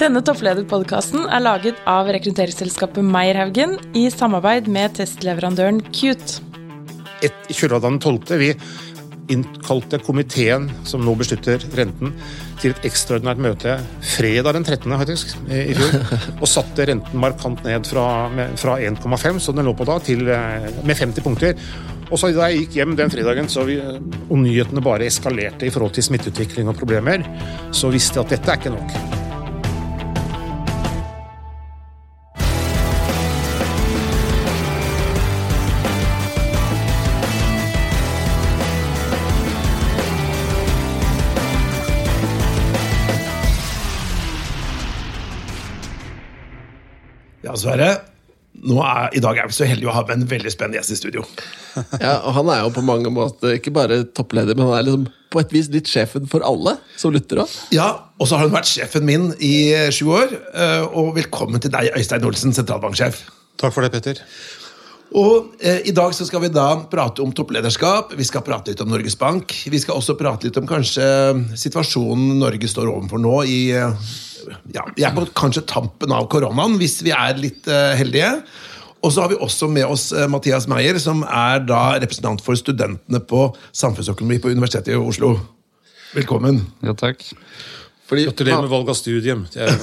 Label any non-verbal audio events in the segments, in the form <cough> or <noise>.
Denne topplederpodkasten er laget av rekrutteringsselskapet Meierhaugen i samarbeid med testleverandøren Cute. Et, I kjølvannet av den 12. vi innkalte komiteen som nå beslutter renten, til et ekstraordinært møte fredag den 13. faktisk, i fjor, <laughs> og satte renten markant ned fra, fra 1,5, som den lå på da, til, eh, med 50 punkter. Og så Da jeg gikk hjem den fredagen så vi, og nyhetene bare eskalerte i forhold til smitteutvikling og problemer, så visste jeg at dette er ikke nok. Sverre. Nå er, I dag er vi så heldige å ha med en veldig spennende gjest i studio. <laughs> Ja, og Han er jo på mange måter ikke bare toppleder, men han er liksom på et vis litt sjefen for alle som lytter òg. Ja, Og så har hun vært sjefen min i eh, sju år. eh, Og velkommen til deg, Øystein Olsen, sentralbanksjef. Takk for det, Petter. Og eh, I dag så skal vi da prate om topplederskap, vi skal prate litt om Norges Bank. Vi skal også prate litt om kanskje situasjonen Norge står overfor nå i eh, ja, Vi er på kanskje tampen av koronaen, hvis vi er litt uh, heldige. Og så har vi også med oss eh, Mathias Meyer, som er da representant for studentene på samfunnsøkonomi på Universitetet i Oslo. Velkommen. Ja, takk. Fordi Gratulerer med valg av studium. Det er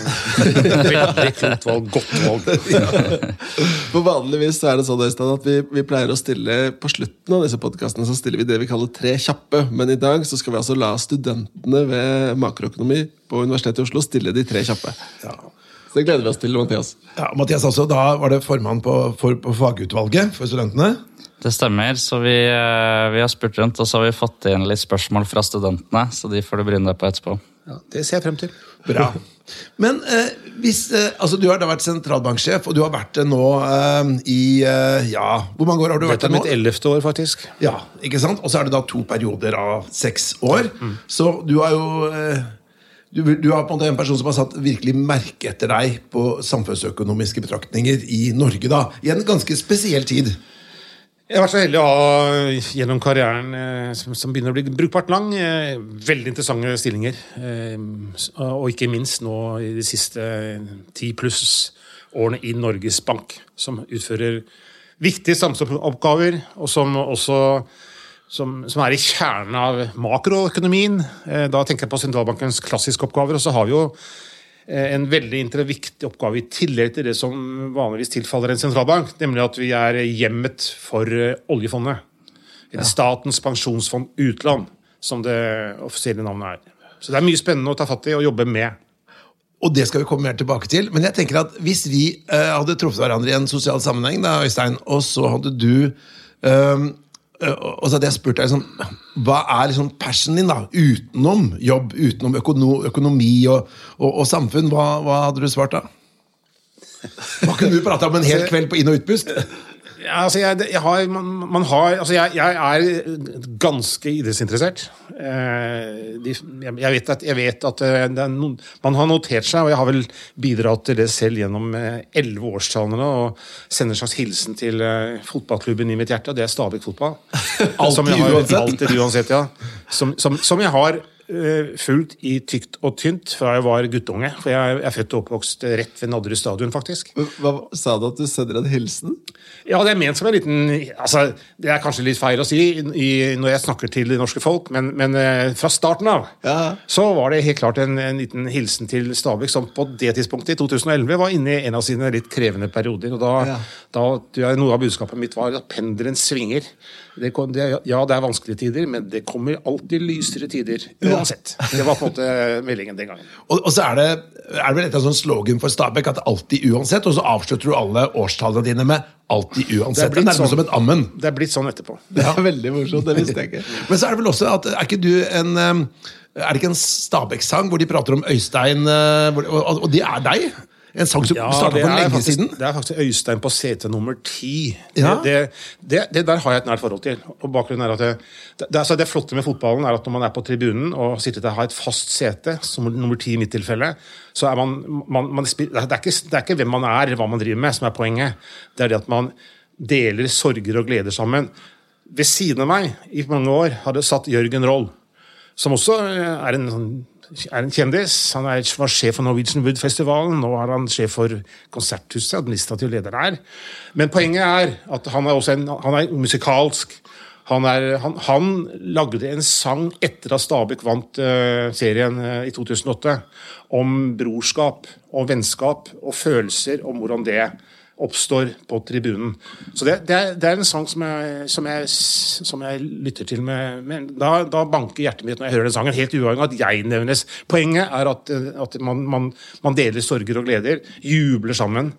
Veldig klokt valg. Godt valg. <laughs> For Vanligvis så er det sånn Øystein, at vi, vi pleier å stille på slutten av disse podcastene, så stiller vi det vi kaller tre kjappe. Men i dag så skal vi altså la studentene ved makroøkonomi på Universitetet i Oslo stille de tre kjappe. Så det gleder vi oss til, Mathias. Ja, Mathias også, Da var det formann på, for, på fagutvalget for studentene. Det stemmer, så vi, eh, vi har spurt rundt, og så har vi fått inn litt spørsmål fra studentene, så de får du bryne deg på etterpå. Ja, det ser jeg frem til. Bra. <laughs> Men eh, hvis, eh, altså, du har da vært sentralbanksjef, og du har vært det nå eh, i eh, Ja, hvor mange år har du vært Dette er det mitt nå? ellevte år, faktisk. Ja, ikke sant? Og så er det da to perioder av seks år. Så du er jo eh, du, du er på en måte en person som har satt virkelig merke etter deg på samfunnsøkonomiske betraktninger i Norge, da. I en ganske spesiell tid. Jeg har vært så heldig å ha gjennom karrieren eh, som, som begynner å bli brukbart lang, eh, veldig interessante stillinger. Eh, og ikke minst nå i de siste ti pluss årene i Norges Bank, som utfører viktige samfunnsoppgaver, og som også som, som er i kjernen av makroøkonomien. Da tenker jeg på sentralbankens klassiske oppgaver. Og så har vi jo en veldig viktig oppgave i tillegg til det som vanligvis tilfaller en sentralbank, nemlig at vi er hjemmet for eh, oljefondet. Eller Statens pensjonsfond utland, som det offisielle navnet er. Så det er mye spennende å ta fatt i og jobbe med. Og det skal vi komme mer tilbake til. Men jeg tenker at hvis vi uh, hadde truffet hverandre i en sosial sammenheng, da, Øystein, og så hadde du eh, Og så hadde jeg spurt deg liksom, hva er liksom passionen din da, utenom jobb, utenom økono, økonomi og, og, og samfunn, hva, hva hadde du svart da? Hva kunne du prate om en hel kveld på inn- og utpust? Altså jeg, jeg, har, man, man har, altså jeg, jeg er ganske idrettsinteressert. Eh, de, jeg, vet at, jeg vet at eh, noen, man har notert seg, og jeg har vel bidratt til det selv gjennom eh, elleve årstallene, og sender en slags hilsen til eh, fotballklubben i mitt hjerte, og det er Stabæk fotball. <laughs> Alltid uansett. Alltid uansett, ja. Som, som, som jeg har eh, fulgt i tykt og tynt fra jeg var guttunge. For jeg, er født og oppvokst rett ved Nadderud stadion, faktisk. Hva Sa du at du sender en hilsen? Ja, det er ment som en liten altså, Det er kanskje litt feil å si i, når jeg snakker til det norske folk, men, men eh, fra starten av Ja. så var det helt klart en, en liten hilsen til Stabæk, som på det tidspunktet, i 2011, var inne i en av sine litt krevende perioder. og Da, Ja. da Noe av budskapet mitt var at pendelen svinger. Det, kom- det, ja, det er vanskelige tider, men det kommer alltid lysere tider. Uansett. Det var på en måte meldingen den gangen. Og, og så er det, er det vel et sånn slogan for Stabæk at alltid uansett, og så avslutter du alle årstallene dine med alltid uansett. Det er, nærmest sånn. som et ammen. Det er blitt sånn etterpå. Det er veldig morsomt, det visste jeg ikke. <laughs> Men så er det vel også at Er ikke du en um, Er det ikke en Stabæk-sang hvor de prater om Øystein, og, og, og det er deg? En sang som Ja, starta for lenge faktisk, siden? det er faktisk Øystein på sete nummer ti. Ja. Det, det, det der har jeg et nært forhold til. Og bakgrunnen er at det, det, altså det flotte med fotballen er at når man er på tribunen og sitter til å ha et fast sete, som nummer ti i mitt tilfelle, så er man, man, man det, er ikke, det er ikke hvem man er, hva man driver med, som er poenget. Det er det at man deler sorger og gleder sammen. Ved siden av meg i mange år hadde satt Jørgen Roll, som også eh, er en sånn er en kjendis. Han er, var sjef for Norwegian Wood-festivalen. Nå er han sjef for Konserthuset, administrativ leder der. Men poenget er at han er en, han er musikalsk. Han, er, han, han, lagde en sang etter at Stabæk vant uh, serien uh, i 2008, om brorskap og vennskap og følelser, om hvordan det oppstår på tribunen. Så det, det, er, det er, en sang som jeg, som jeg, som jeg lytter til med, med da, da, banker hjertet mitt når jeg hører den sangen, helt uavhengig av at jeg nevnes. Poenget er at, at man, man, man, deler sorger og gleder, jubler sammen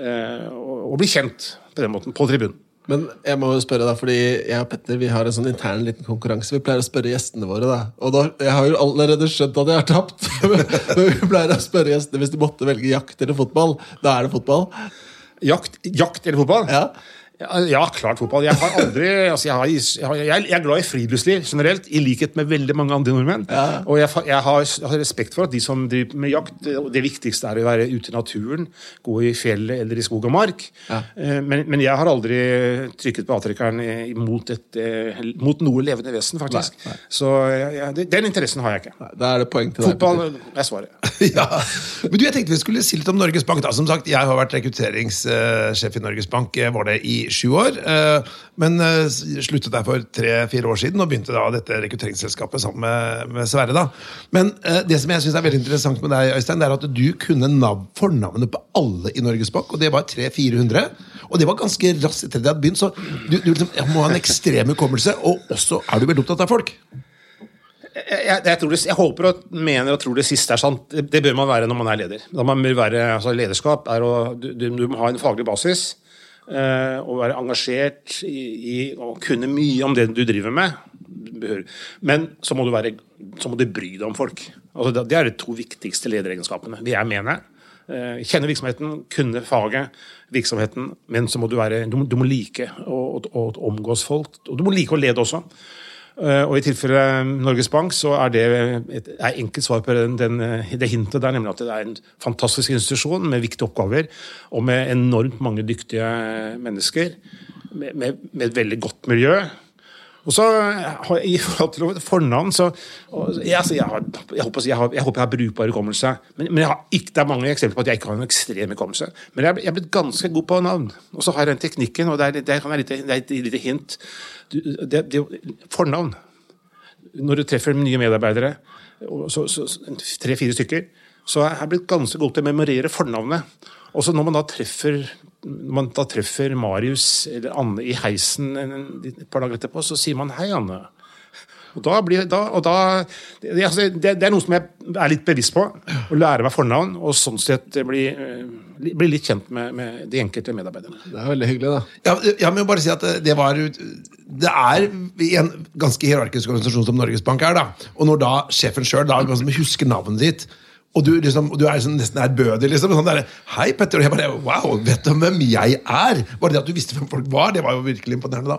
eh, og, og, blir kjent på den måten på tribunen. Men jeg må jo spørre da, fordi jeg og Petter vi har en sånn intern liten konkurranse. Vi pleier å spørre gjestene våre. da. Og da, Jeg har jo allerede skjønt at jeg har tapt. <laughs> Men vi pleier å spørre gjestene hvis de måtte velge jakt eller fotball. Da er det fotball. Jakt, jakt eller fotball? Ja. Ja, klart fotball. Jeg har aldri altså jeg, har, jeg, jeg, er glad i friluftsliv generelt, i likhet med veldig mange andre nordmenn. Ja. Og jeg, jeg har, har, respekt for at de som driver med jakt Det viktigste er å være ute i naturen, gå i fjellet eller i skog og mark. Ja. Eh, men, men, jeg har aldri trykket på avtrekkeren mot, et, eh, mot noe levende vesen, faktisk. Nei, nei. Så den interessen har jeg ikke. Da er det poeng til deg. Fotball er svaret. <laughs> ja. Men du, jeg tenkte vi skulle si litt om Norges Bank. da. Som sagt, Jeg har vært rekrutteringssjef i Norges Bank. Var det i sju år. Eh, men eh, sluttet der for tre-fire år siden og begynte da dette rekrutteringsselskapet sammen med, med Sverre. da. Men eh, det som jeg synes er veldig interessant med deg, Øystein, det er at du kunne nav fornavnet på alle i Norges Bank, og det var 300-400. Og det var ganske raskt etter at det hadde begynt, så du, du liksom, må ha en ekstrem hukommelse, og også er du veldig opptatt av folk. Jeg, jeg, det, jeg, håper og mener og tror det siste er sant. Det, det bør man være når man er leder. Man bør være, altså lederskap er å, du, du, må ha en faglig basis. Eh, å være engasjert i, i å kunne mye om det du driver med. Men så må du, være, så må du bry deg om folk. Altså, det er de to viktigste lederegenskapene. Det jeg mener. Eh, kjenne virksomheten, kunne faget, virksomheten, men så må du være Du må, du må like å, å, å, omgås folk. Og du må like å lede også. Eh, og I tilfelle Norges Bank så er det et er enkelt svar på den, den, det hintet der, nemlig at det er en fantastisk institusjon med viktige oppgaver og med enormt mange dyktige mennesker. Med, med, med et veldig godt miljø. Og så I forhold til fornavn så jeg, altså, jeg, jeg, håper, jeg, har, jeg, håper jeg har brukbar hukommelse. Men, men ikke, det er mange eksempler på at jeg ikke har en ekstrem hukommelse. Men jeg, er blitt ganske god på navn. Og så har jeg den teknikken, og det er, jeg lite, det er et lite hint det, det, Fornavn. Når du treffer nye medarbeidere, tre-fire stykker, så er jeg blitt ganske god til å memorere fornavnet. Og så når man da treffer når man da treffer Marius eller Anne i heisen et par dager etterpå, så sier man 'hei, Anne'. Og da blir, da, og da, det, altså, det, det, er noe som jeg er litt bevisst på. Å lære meg fornavn og sånn sett bli, eh, bli litt kjent med, med, de enkelte medarbeiderne. Det er veldig hyggelig, da. Ja, jeg må bare si at det var Det er en ganske hierarkisk organisasjon som Norges Bank er. da. Og når da sjefen sjøl husker navnet ditt og du, liksom, du er liksom nesten ærbødig. Liksom, sånn der, 'Hei, Petter.' Og jeg bare Wow, vet du hvem jeg er? Bare det at du visste hvem folk var, det var jo virkelig imponerende. da.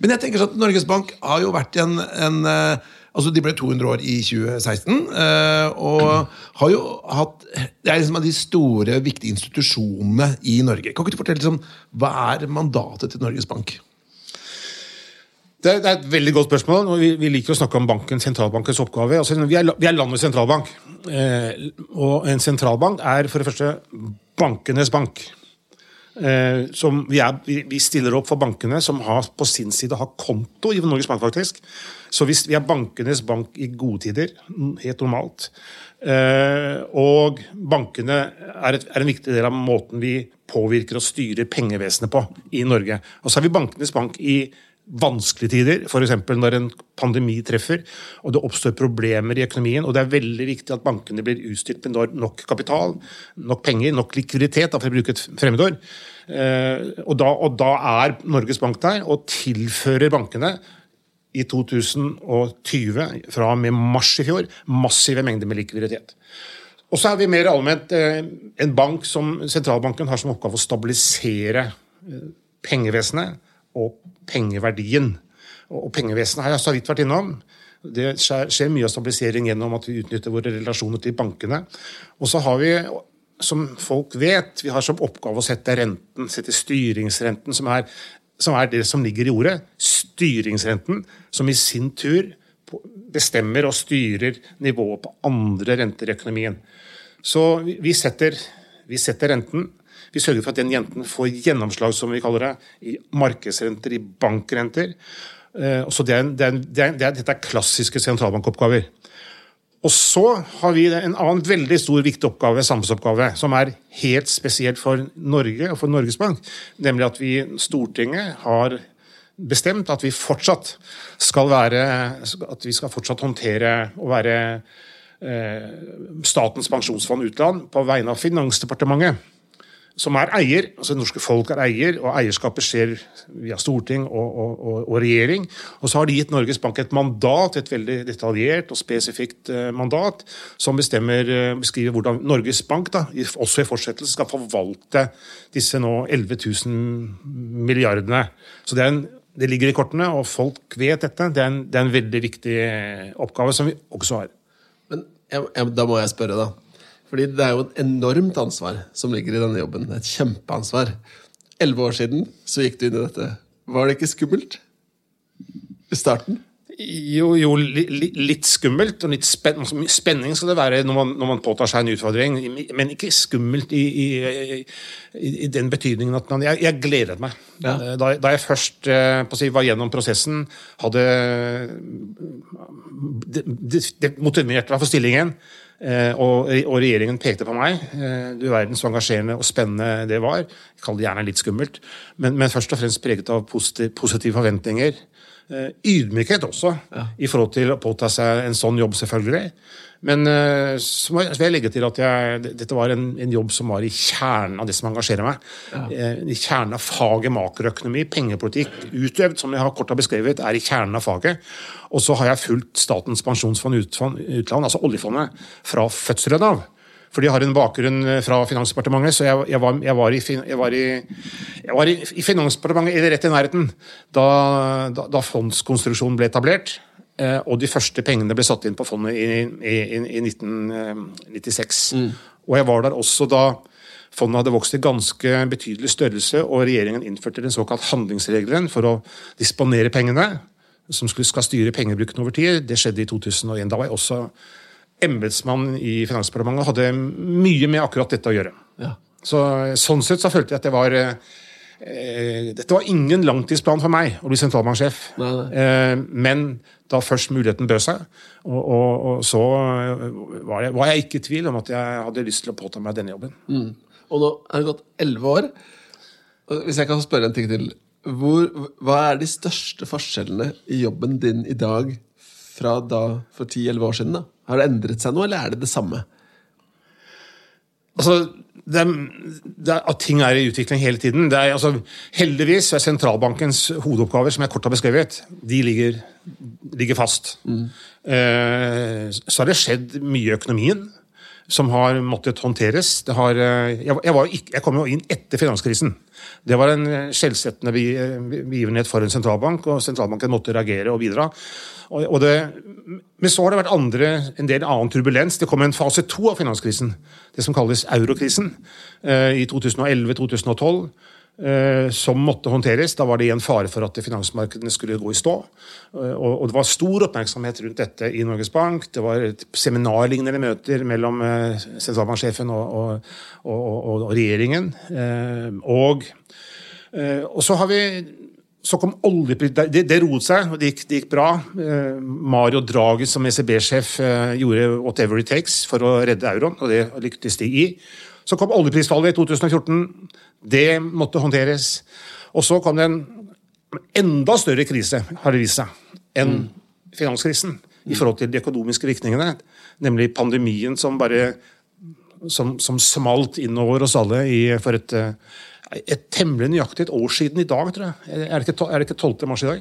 Men jeg tenker sånn at Norges Bank har jo vært en, en uh, Altså, De ble 200 år i 2016, uh, eh, og har jo hatt Det er liksom av de store, viktige institusjonene i Norge. Kan ikke du fortelle liksom, Hva er mandatet til Norges Bank? Det er, et veldig godt spørsmål. Vi, vi liker å snakke om banken, sentralbankens oppgave. Altså, vi, er, landets sentralbank. Eh, og en sentralbank er for det første bankenes bank. Eh, vi, er, vi, stiller opp for bankene som har, på sin side har konto i Norges Bank. faktisk. Så hvis vi er bankenes bank i gode tider, helt normalt. Eh, og bankene er, er en viktig del av måten vi påvirker og styrer pengevesenet på i Norge. Og så er vi bankenes bank i vanskelige tider, f.eks. når en pandemi treffer og det oppstår problemer i økonomien. og Det er veldig viktig at bankene blir utstyrt med nok kapital, nok penger, nok likviditet, for å bruke et fremmedord. Eh, og da, og da er Norges Bank der og tilfører bankene i 2020, fra og med mars i fjor, massive mengder med likviditet. Og så er vi mer allment eh, en bank som sentralbanken har som oppgave å stabilisere eh, pengevesenet og pengeverdien. Og pengevesenet har jeg så vidt vært innom. Det skjer mye av stabilisering gjennom at vi utnytter våre relasjoner til bankene. Og så har vi, som folk vet, vi har som oppgave å sette renten, sette styringsrenten, som er, som er det som ligger i ordet. Styringsrenten, som i sin tur bestemmer og styrer nivået på andre renter i økonomien. Så vi, setter, vi setter renten. Vi sørger for at den jenten får gjennomslag, som vi kaller det, i markedsrenter, i bankrenter. Eh, så det er, det er, det er, dette er klassiske sentralbankoppgaver. Og så har vi en annen veldig stor viktig oppgave, samfunnsoppgave, som er helt spesielt for Norge og for Norges Bank, nemlig at vi, Stortinget har bestemt at vi fortsatt skal være At vi skal fortsatt håndtere og være eh, Statens pensjonsfond utland på vegne av Finansdepartementet som er eier, altså det norske folk er eier, og eierskapet skjer via storting og, og, og, og, regjering. Og så har de gitt Norges Bank et mandat, et veldig detaljert og spesifikt uh, mandat, som uh, beskriver hvordan Norges Bank da, også i fortsettelse skal forvalte disse nå 11 000 milliardene. Så det, en, det, ligger i kortene, og folk vet dette. Det er en, det er en veldig viktig eh, oppgave som vi også har. Men jeg, jeg, da må jeg spørre, da. Fordi det er jo et enormt ansvar som ligger i denne jobben. Et kjempeansvar. Elleve år siden så gikk du inn i dette. Var det ikke skummelt? I starten? Jo, jo litt skummelt og litt spen spenning skal det være når man, når man, påtar seg en utfordring. Men ikke skummelt i, i, i, i den betydningen at man Jeg, jeg gledet meg. Ja. Eh, da, da, jeg først eh, si, var gjennom prosessen, hadde det, det, det motiverte meg for stillingen. Eh, og, og, regjeringen pekte på meg. Eh, du verden så engasjerende og spennende det var. Jeg kaller det gjerne litt skummelt, men, men først og fremst preget av positiv, positive forventninger. Eh, ydmykhet også, ja. i forhold til å påta seg en sånn jobb, selvfølgelig. Men eh, så må jeg legge til at jeg, dette var en, en, jobb som var i kjernen av det som engasjerer meg. Ja. Eh, I kjernen av faget makroøkonomi, pengepolitikk, utøvd, som jeg har kort har beskrevet, er i kjernen av faget. Og så har jeg fulgt Statens pensjonsfond utland, altså oljefondet, fra fødselen av. For de har en bakgrunn eh, fra Finansdepartementet, så jeg, jeg, var, jeg, var, i, jeg var, i, var i, i, Finansdepartementet, eller rett i nærheten, da, da, da fondskonstruksjonen ble etablert. Eh, og de første pengene ble satt inn på fondet i, i, i 1996. Eh, mm. Og jeg var der også da fondet hadde vokst i ganske betydelig størrelse, og regjeringen innførte den såkalt handlingsregelen for å disponere pengene, som skal styre pengebruken over tid. Det skjedde i 2001. Da var jeg også embetsmann i Finansdepartementet og hadde mye med akkurat dette å gjøre. Ja. Så, sånn sett så følte jeg at det var eh, Dette var ingen langtidsplan for meg å bli sentralbanksjef. Eh, men da først muligheten bød seg, og, og, og så var jeg, var jeg, ikke i tvil om at jeg hadde lyst til å påta meg denne jobben. Mm. Og nå er det gått elleve år. Hvis jeg kan spørre en ting til. Hvor, hva er de største forskjellene i jobben din i dag fra da for 10-11 år siden? da? Har det endret seg noe, eller er det det samme? Altså, det er, det er, at ting er i utvikling hele tiden. Er, altså, heldigvis er sentralbankens hovedoppgaver, som jeg kort har beskrevet, de ligger, ligger fast. Mm. Eh, så har det skjedd mye i økonomien som har måttet håndteres. Har, eh, jeg, var, jeg, kom jo inn etter finanskrisen. Det var en skjellsettende begivenhet for en sentralbank, og sentralbanken måtte reagere og bidra. Og, og det, men så har det vært andre, en del annen turbulens. Det kom en fase to av finanskrisen, det som kalles eurokrisen, eh, i 2011-2012. Eh, som måtte håndteres. Da var det igjen fare for at finansmarkedene skulle gå i stå. Eh, og det var stor oppmerksomhet rundt dette i Norges Bank. Det var seminarlignende møter mellom eh, sentralbanksjefen og, og, og, og regjeringen. Og, så har vi så kom oljeprisen det, det roet seg, og det gikk, det gikk bra. Mario Draghi som ECB-sjef gjorde whatever it takes for å redde euroen, og det lyktes de i. Så kom oljeprisfallet i 2014. Det måtte håndteres. Og så kom det en enda større krise, har det vist seg, enn mm. finanskrisen i forhold til de økonomiske virkningene. Nemlig pandemien som bare som, som smalt innover oss alle i, for et, et temmelig nøyaktig et år siden i dag, tror jeg. Er det ikke, er det ikke 12. mars i dag?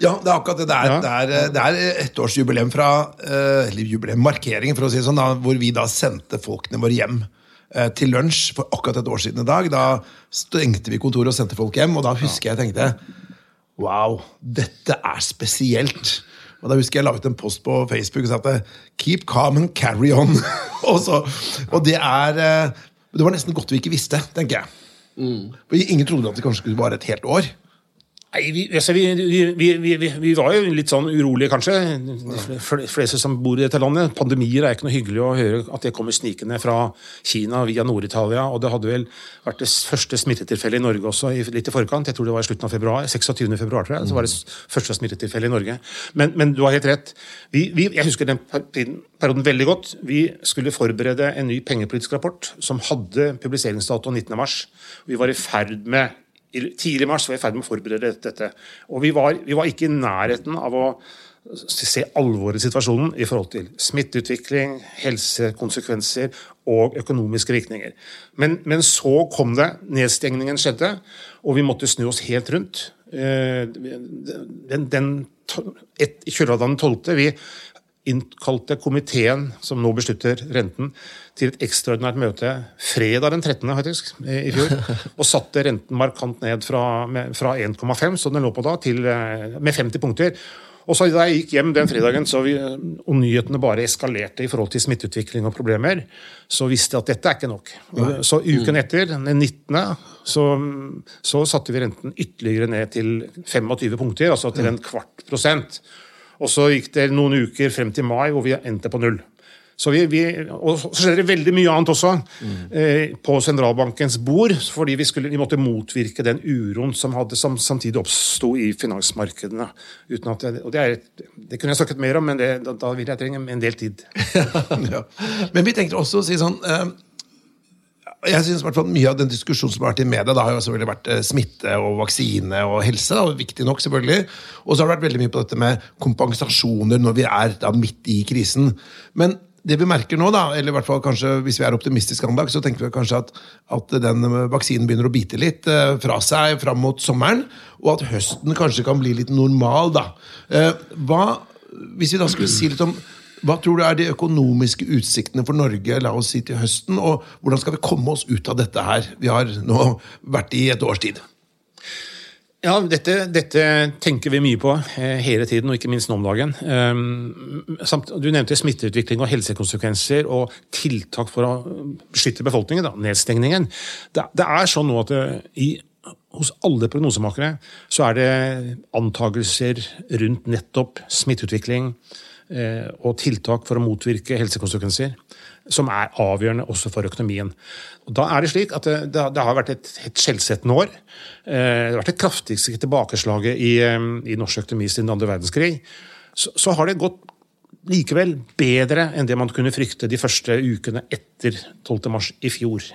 Ja, det er akkurat det. Det er, ja. det er, det er ettårsjubileum fra Eller jubileum, markeringen, for å si det sånn, da, hvor vi da sendte folkene våre hjem Eh, til lunsj for akkurat et år siden i dag. Da stengte vi kontoret og sendte folk hjem, og da husker jeg tenkte Wow, dette er spesielt. Og da husker jeg laget en post på Facebook og sa at 'keep calm and carry on'. <laughs> og, så, og, det er eh, Det var nesten godt vi ikke visste, tenker jeg. Mm. For ingen trodde at det kanskje skulle vare et helt år. Nei, vi, altså, vi, vi, vi, var jo litt sånn urolige, kanskje. De fleste som bor i dette landet. Pandemier er ikke noe hyggelig å høre at det kommer snikende fra Kina via Nord-Italia. Og det hadde vel vært det første smittetilfellet i Norge også litt i forkant. Jeg tror det var i slutten av februar. 26. februar, tror jeg. Så var det første smittetilfellet i Norge. Men, men, du har helt rett. jeg husker den perioden veldig godt. Vi skulle forberede en ny pengepolitisk rapport som hadde publiseringsdato 19.3. Vi var i ferd med Tidlig i mars var jeg i ferd med å forberede dette. Og vi var, vi var, ikke i nærheten av å se alvoret i situasjonen i forhold til smitteutvikling, helsekonsekvenser og økonomiske virkninger. Men, men så kom det. Nedstengningen skjedde, og vi måtte snu oss helt rundt. Eh, den, den, et, I kjølvannet av den 12. Vi innkalte komiteen som nå beslutter renten, til et ekstraordinært møte fredag den 13. faktisk, i fjor. <laughs> Og satte renten markant ned fra, fra 1,5, som den lå på da, til, eh, med 50 punkter. Og så Da jeg gikk hjem den fredagen så vi, og nyhetene bare eskalerte i forhold til smitteutvikling og problemer, så visste jeg at dette er ikke nok. Så Uken etter, den 19., så, så satte vi renten ytterligere ned til 25 punkter, altså til en kvart prosent. Og så gikk det noen uker frem til mai hvor vi endte på null. Så vi, vi, og så skjedde det veldig mye annet også mm. eh, på sentralbankens bord. Fordi vi, skulle, vi, måtte motvirke den uroen som, hadde, som samtidig oppsto i finansmarkedene. Jeg, og det, er, det, kunne jeg snakket mer om, men det, da, da, vil jeg trenge en del tid. <laughs> ja. Men vi tenkte også å si sånn eh, jeg synes Mye av den diskusjonen som har vært i media, da har jo selvfølgelig vært eh, smitte og vaksine og helse. Da, viktig nok selvfølgelig. Og så har det vært veldig mye på dette med kompensasjoner når vi er da midt i krisen. Men det vi merker nå, da, eller i hvert fall kanskje hvis vi er optimistiske anlagt, så tenker vi kanskje at, at, den vaksinen begynner å bite litt eh, fra seg fram mot sommeren, og at høsten kanskje kan bli litt normal. da. Eh, hva, hvis vi da skulle si litt om hva tror du er de økonomiske utsiktene for Norge la oss si til høsten, og hvordan skal vi komme oss ut av dette her? Vi har nå vært i et års tid. Ja, dette, dette, tenker vi mye på eh, hele tiden, og ikke minst nå om dagen. Um, du nevnte smitteutvikling og helsekonsekvenser og tiltak for å beskytte befolkningen. Da, nedstengningen. Det, det, er sånn nå at eh, i, hos alle prognosemakere så er det antakelser rundt nettopp smitteutvikling, og tiltak for å motvirke helsekonsekvenser, som er avgjørende også for økonomien. Og da er Det slik at det, det har vært et, et skjellsettende år. Eh, det har vært det kraftigste tilbakeslaget i, eh, i norsk økonomi siden andre verdenskrig. Så, så, har det gått likevel bedre enn det man kunne frykte de første ukene etter 12.3 i fjor.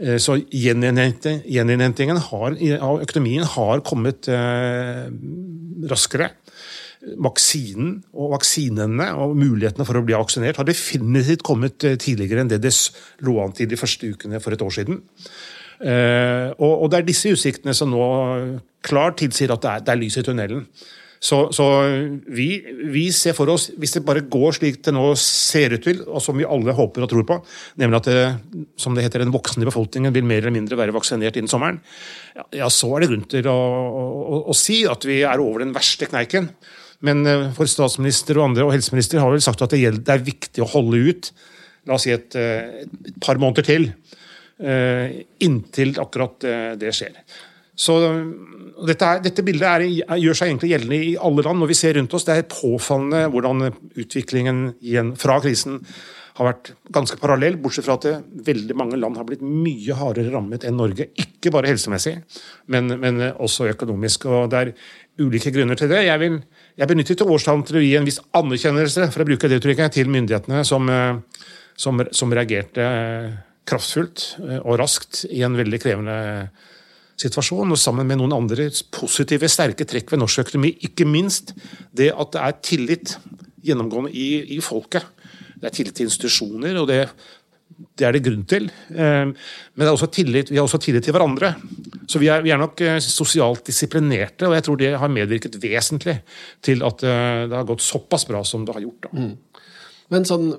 Så gjeninnhentingen av økonomien har kommet raskere vaksinen og vaksinene og mulighetene for å bli vaksinert har definitivt kommet eh, tidligere enn det det lå an til de første ukene for et år siden. Eh, og det er disse utsiktene som nå klart tilsier at det er, det er lys i tunnelen. Så, så vi, vi, ser for oss, hvis det bare går slik det nå ser ut til, og som vi alle håper og tror på, nemlig at det, som det heter, den voksne befolkningen vil mer eller mindre være vaksinert innen sommeren, ja, så er det grunn til å, å, å, si at vi er over den verste kneiken. Men eh, for statsminister og andre og helseminister har vel sagt at det, er viktig å holde ut la oss si et, eh, et par måneder til. Eh, inntil akkurat det skjer. Så dette, er, dette bildet er, gjør seg egentlig gjeldende i alle land. Når vi ser rundt oss, Det er påfallende hvordan utviklingen igjen fra krisen har vært ganske parallell, bortsett fra at veldig mange land har blitt mye hardere rammet enn Norge. Ikke bare helsemessig, men, men også økonomisk. og Det er ulike grunner til det. Jeg vil jeg benyttet årstallene til å gi en viss anerkjennelse for å bruke det uttrykket, til myndighetene som, eh, som, som reagerte eh, kraftfullt eh, og raskt i en veldig krevende situasjon, og sammen med noen andre positive, sterke trekk ved norsk økonomi. Ikke minst det at det er tillit gjennomgående i, i folket. Det er tillit til institusjoner, og det det er det grunn til. Men men er tillit, vi har også tillit til hverandre. Så vi er, vi er, nok eh, sosialt disiplinerte, og jeg tror det har medvirket vesentlig til at eh, det har gått såpass bra som det har gjort. Mm. Men sånn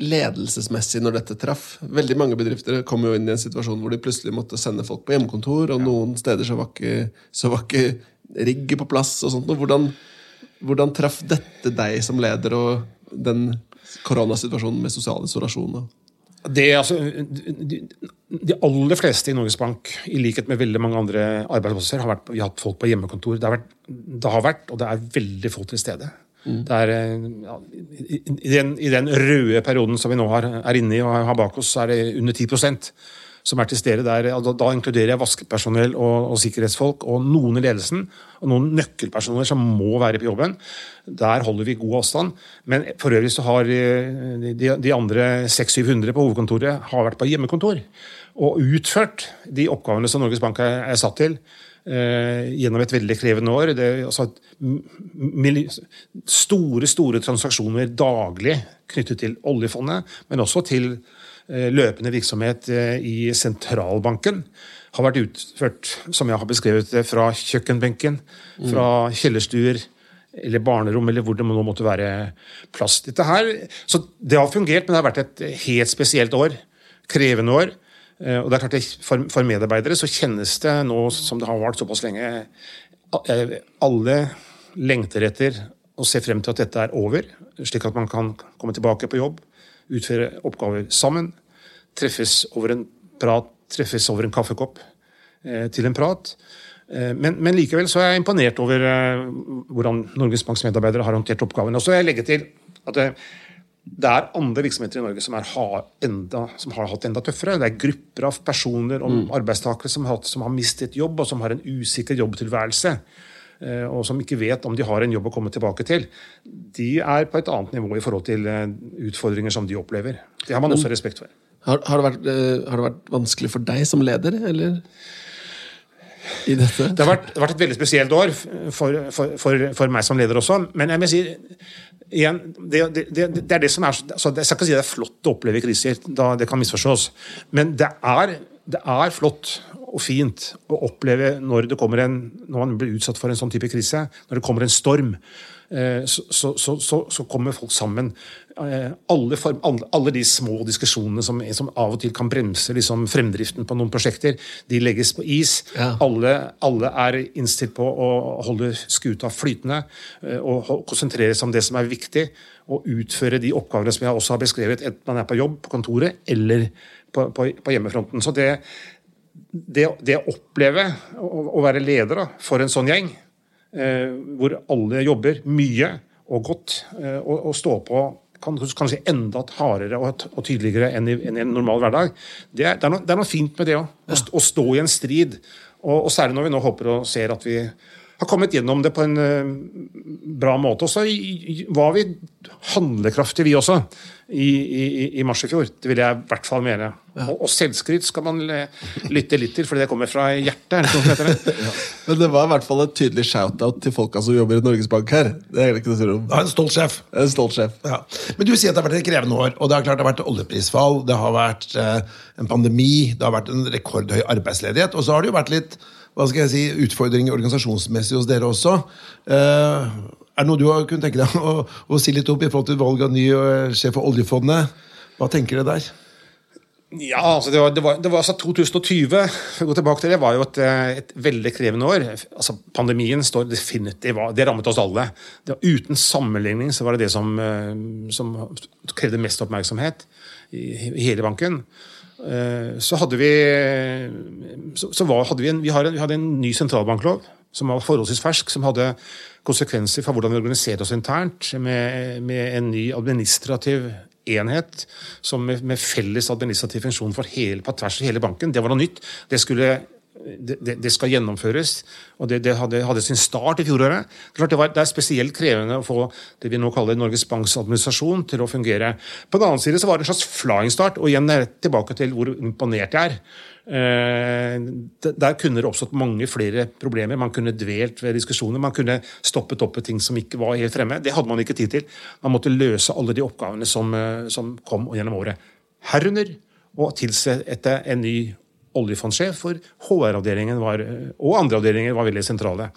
ledelsesmessig når dette traff Veldig mange bedrifter kom jo inn i en situasjon hvor de plutselig måtte sende folk på hjemmekontor, og ja. noen steder så var ikke, så var ikke rigget på plass. og sånt. Hvordan, hvordan traff dette deg som leder, og den koronasituasjonen med sosial isolasjon? Det, altså, de, de aller fleste i Norges Bank, i likhet med veldig mange andre arbeidsplasser, har vært, vi har hatt folk på hjemmekontor. Det har vært, det har vært og det er veldig få til stede. Det er, eh, ja, i, den, I den røde perioden som vi nå har, er inne i og har bak oss, er det under 10 som er til stede der. Da, da inkluderer jeg vaskepersonell og, og, sikkerhetsfolk og noen i ledelsen. Og noen nøkkelpersoner som må være på jobben. Der holder vi god avstand. Men for øvrig så har de, de andre 600-700 på hovedkontoret har vært på hjemmekontor. Og utført de oppgavene som Norges Bank er, er satt til. Eh, gjennom et veldig krevende år. Det, altså, store, store transaksjoner daglig knyttet til oljefondet, men også til Eh, løpende virksomhet eh, i sentralbanken har vært utført, som jeg har beskrevet det, fra kjøkkenbenken, fra kjellerstuer eller barnerom, eller hvor det nå måtte være plass. Dette her, så Det har fungert, men det har vært et helt spesielt år. Krevende år. Eh, og det er klart det, for, for medarbeidere så kjennes det nå som det har vart såpass lenge Alle lengter etter å se frem til at dette er over, slik at man kan komme tilbake på jobb utføre oppgaver sammen. Treffes over en prat, treffes over en kaffekopp eh, til en prat. Eh, men, men, likevel så er jeg imponert over eh, hvordan Norges Banks medarbeidere har håndtert oppgavene. Og så vil jeg legge til at det, det er andre virksomheter i Norge som, har, enda, som har hatt enda tøffere. Det er grupper av personer og mm. arbeidstakere som har, som har mistet jobb, og som har en usikker jobbtilværelse. Eh, og som ikke vet om de har en jobb å komme tilbake til, de er på et annet nivå i forhold til eh, utfordringer som de opplever. Det har man også respekt for. Har, har, det, vært, eh, har det, vært, vanskelig for deg som leder, eller? I dette? Det har vært, det har vært et veldig spesielt år for, for, for, for, meg som leder også. Men jeg vil si igjen, det, det, det er det som er altså, Jeg skal ikke si det er flott å oppleve kriser, da det kan misforstås. Men det er, det er flott og fint å oppleve når, det kommer en, når man blir utsatt for en sånn type krise, når det kommer en storm. Eh, så, så, så, så kommer folk sammen. Eh, alle, form, alle, alle de små diskusjonene som, som, av og til kan bremse liksom, fremdriften på noen prosjekter, de legges på is. Ja. Alle, alle, er innstilt på å holde skuta flytende eh, og konsentrere seg om det som er viktig. Og utføre de oppgavene som jeg også har beskrevet, enten man er på jobb på kontoret eller på, på, på hjemmefronten. Så det, det, det, å oppleve å, være leder da, for en sånn gjeng, eh, hvor alle jobber mye og godt, eh, og, og står på kan, kanskje enda hardere og, og tydeligere enn i, enn i, en normal hverdag, det er, det er, noe, det er noe, fint med det òg. Å, å, stå i en strid. Og, og, særlig når vi nå håper og ser at vi har kommet gjennom det på en uh, bra måte. Og så var vi handlekraftige, vi også i, i, i, mars i fjor. Det vil jeg i hvert fall mene. Ja. Og, og, selvskryt skal man lytte litt til, fordi det kommer fra hjertet. Det <laughs> ja. Men det var i hvert fall et tydelig shout-out til folka som jobber i Norges Bank her. Det er ikke noe om. Ja, en stolt sjef. En stolt sjef. Ja. Men du sier at det har vært et krevende år. og Det har klart det har vært oljeprisfall, det har vært eh, en pandemi, det har vært en rekordhøy arbeidsledighet. Og så har det jo vært litt hva skal jeg si, utfordringer organisasjonsmessig hos dere også. Eh, er det noe du har kunnet tenke deg å, å, si litt opp i forhold til valg av ny uh, sjef for oljefondet? Hva tenker dere der? Ja, altså det var, det var, det var altså 2020 for å gå tilbake til det, var jo et, eh, et veldig krevende år. Altså Pandemien står definitivt, det rammet oss alle. Var, uten sammenligning så var det det som, eh, som krevde mest oppmerksomhet i, i hele banken. Så hadde vi, så, så var, hadde vi, en, vi, en, vi hadde en ny sentralbanklov som var forholdsvis fersk, som hadde konsekvenser for hvordan vi organiserer oss internt, med, med en ny administrativ enhet som med, med, felles administrativ funksjon for hele, på tvers av hele banken. Det var noe nytt. Det, skulle, det, det skal gjennomføres, og det, det hadde, hadde, sin start i fjoråret. Det, var, det, er spesielt krevende å få det vi nå kaller Norges Banks administrasjon til å fungere. På den annen side så var det en slags flying start, og igjen tilbake til hvor imponert jeg er. Eh, der kunne det oppstått mange flere problemer. Man kunne dvelt ved diskusjoner. Man kunne stoppet opp ting som ikke var helt fremme. Det hadde man ikke tid til. Man måtte løse alle de oppgavene som, eh, som kom gjennom året. Herunder å tilsette en ny oljefondsjef, for HR-avdelingen og andre avdelinger var veldig sentrale.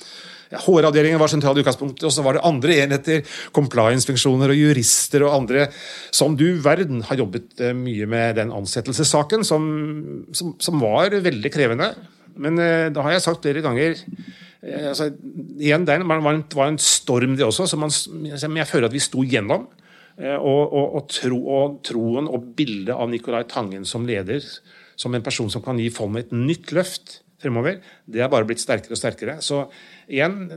HR-avdelingen var sentral i utgangspunktet, og så var det andre enheter, compliance-funksjoner og jurister og andre, som du verden har jobbet eh, mye med den ansettelsessaken, som, som, som var veldig krevende. Men eh, da har jeg sagt flere ganger eh, altså, igjen, Det var en, var en storm, det også, som man, jeg føler at vi sto gjennom. Eh, og, og, og, tro, og troen og bildet av Nicolai Tangen som leder, som en person som kan gi fondet et nytt løft fremover, det er bare blitt sterkere og sterkere. Så igjen,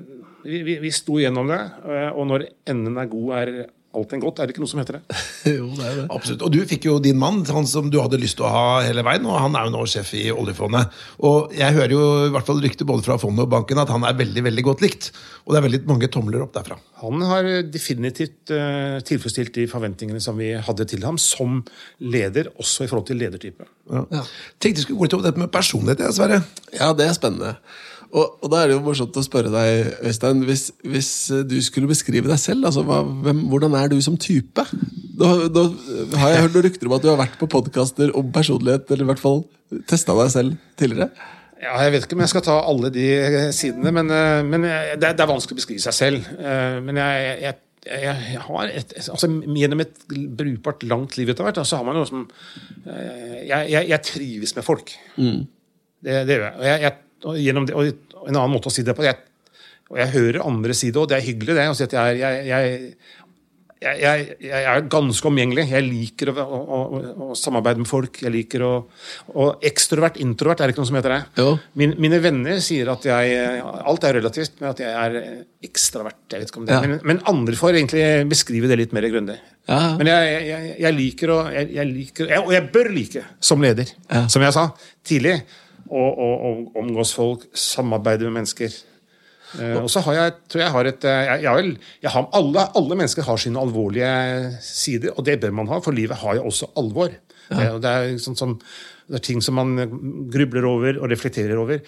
vi, vi, vi sto gjennom det, eh, og når enden er god, er alt en godt. Er det ikke noe som heter det? <laughs> jo, det er det. Absolutt. Og du fikk jo din mann, han som du hadde lyst til å ha hele veien, og han er jo nå sjef i oljefondet. Og jeg hører jo i hvert fall rykter både fra fondet og banken at han er veldig veldig godt likt. Og det er veldig mange tomler opp derfra. Han har definitivt uh, tilfredsstilt de forventningene som vi hadde til ham som leder, også i forhold til ledertype. Ja. Ja. Tenkte vi skulle gå litt over dette med personlighet, Sverre. Ja, det er spennende. Og, og, da er det jo morsomt å spørre deg, Øystein, hvis, hvis du skulle beskrive deg selv, altså, hva, hvem, hvordan er du som type? Da, da, har jeg hørt noen rykter om at du har vært på podkaster om personlighet, eller i hvert fall testa deg selv tidligere? Ja, Jeg vet ikke om jeg skal ta alle de sidene, men, eh, men det, er, det, er, vanskelig å beskrive seg selv. Eh, men jeg, jeg jeg har et, altså Gjennom et brukbart langt liv etter hvert, så har man noe som eh, jeg, jeg, jeg trives med folk. Mm. Det, det, gjør jeg. Og jeg, og, det, og, en annen måte å si det på jeg, og jeg hører andre si det, og det er hyggelig, det. å si at jeg, jeg, jeg, jeg, er ganske omgjengelig. Jeg liker å, å, å, å, samarbeide med folk. Jeg liker å Og ekstrovert, introvert, er det ikke noe som heter det? Min, mine venner sier at jeg Alt er relativt, men at jeg er ekstravert. Jeg vet ikke om det. Ja. Men, men, andre får egentlig beskrive det litt mer grundig. Ja. Men jeg, liker å jeg, liker, Og jeg bør like, som leder, ja. som jeg sa tidlig og, omgås folk, samarbeide med mennesker. Uh, og så har jeg, tror jeg har et eh, jeg, jeg, jeg har, alle, alle, mennesker har sine alvorlige sider, og det bør man ha, for livet har jo også alvor. Ja. Det, er sånn som, det, er ting som man grubler over og reflekterer over.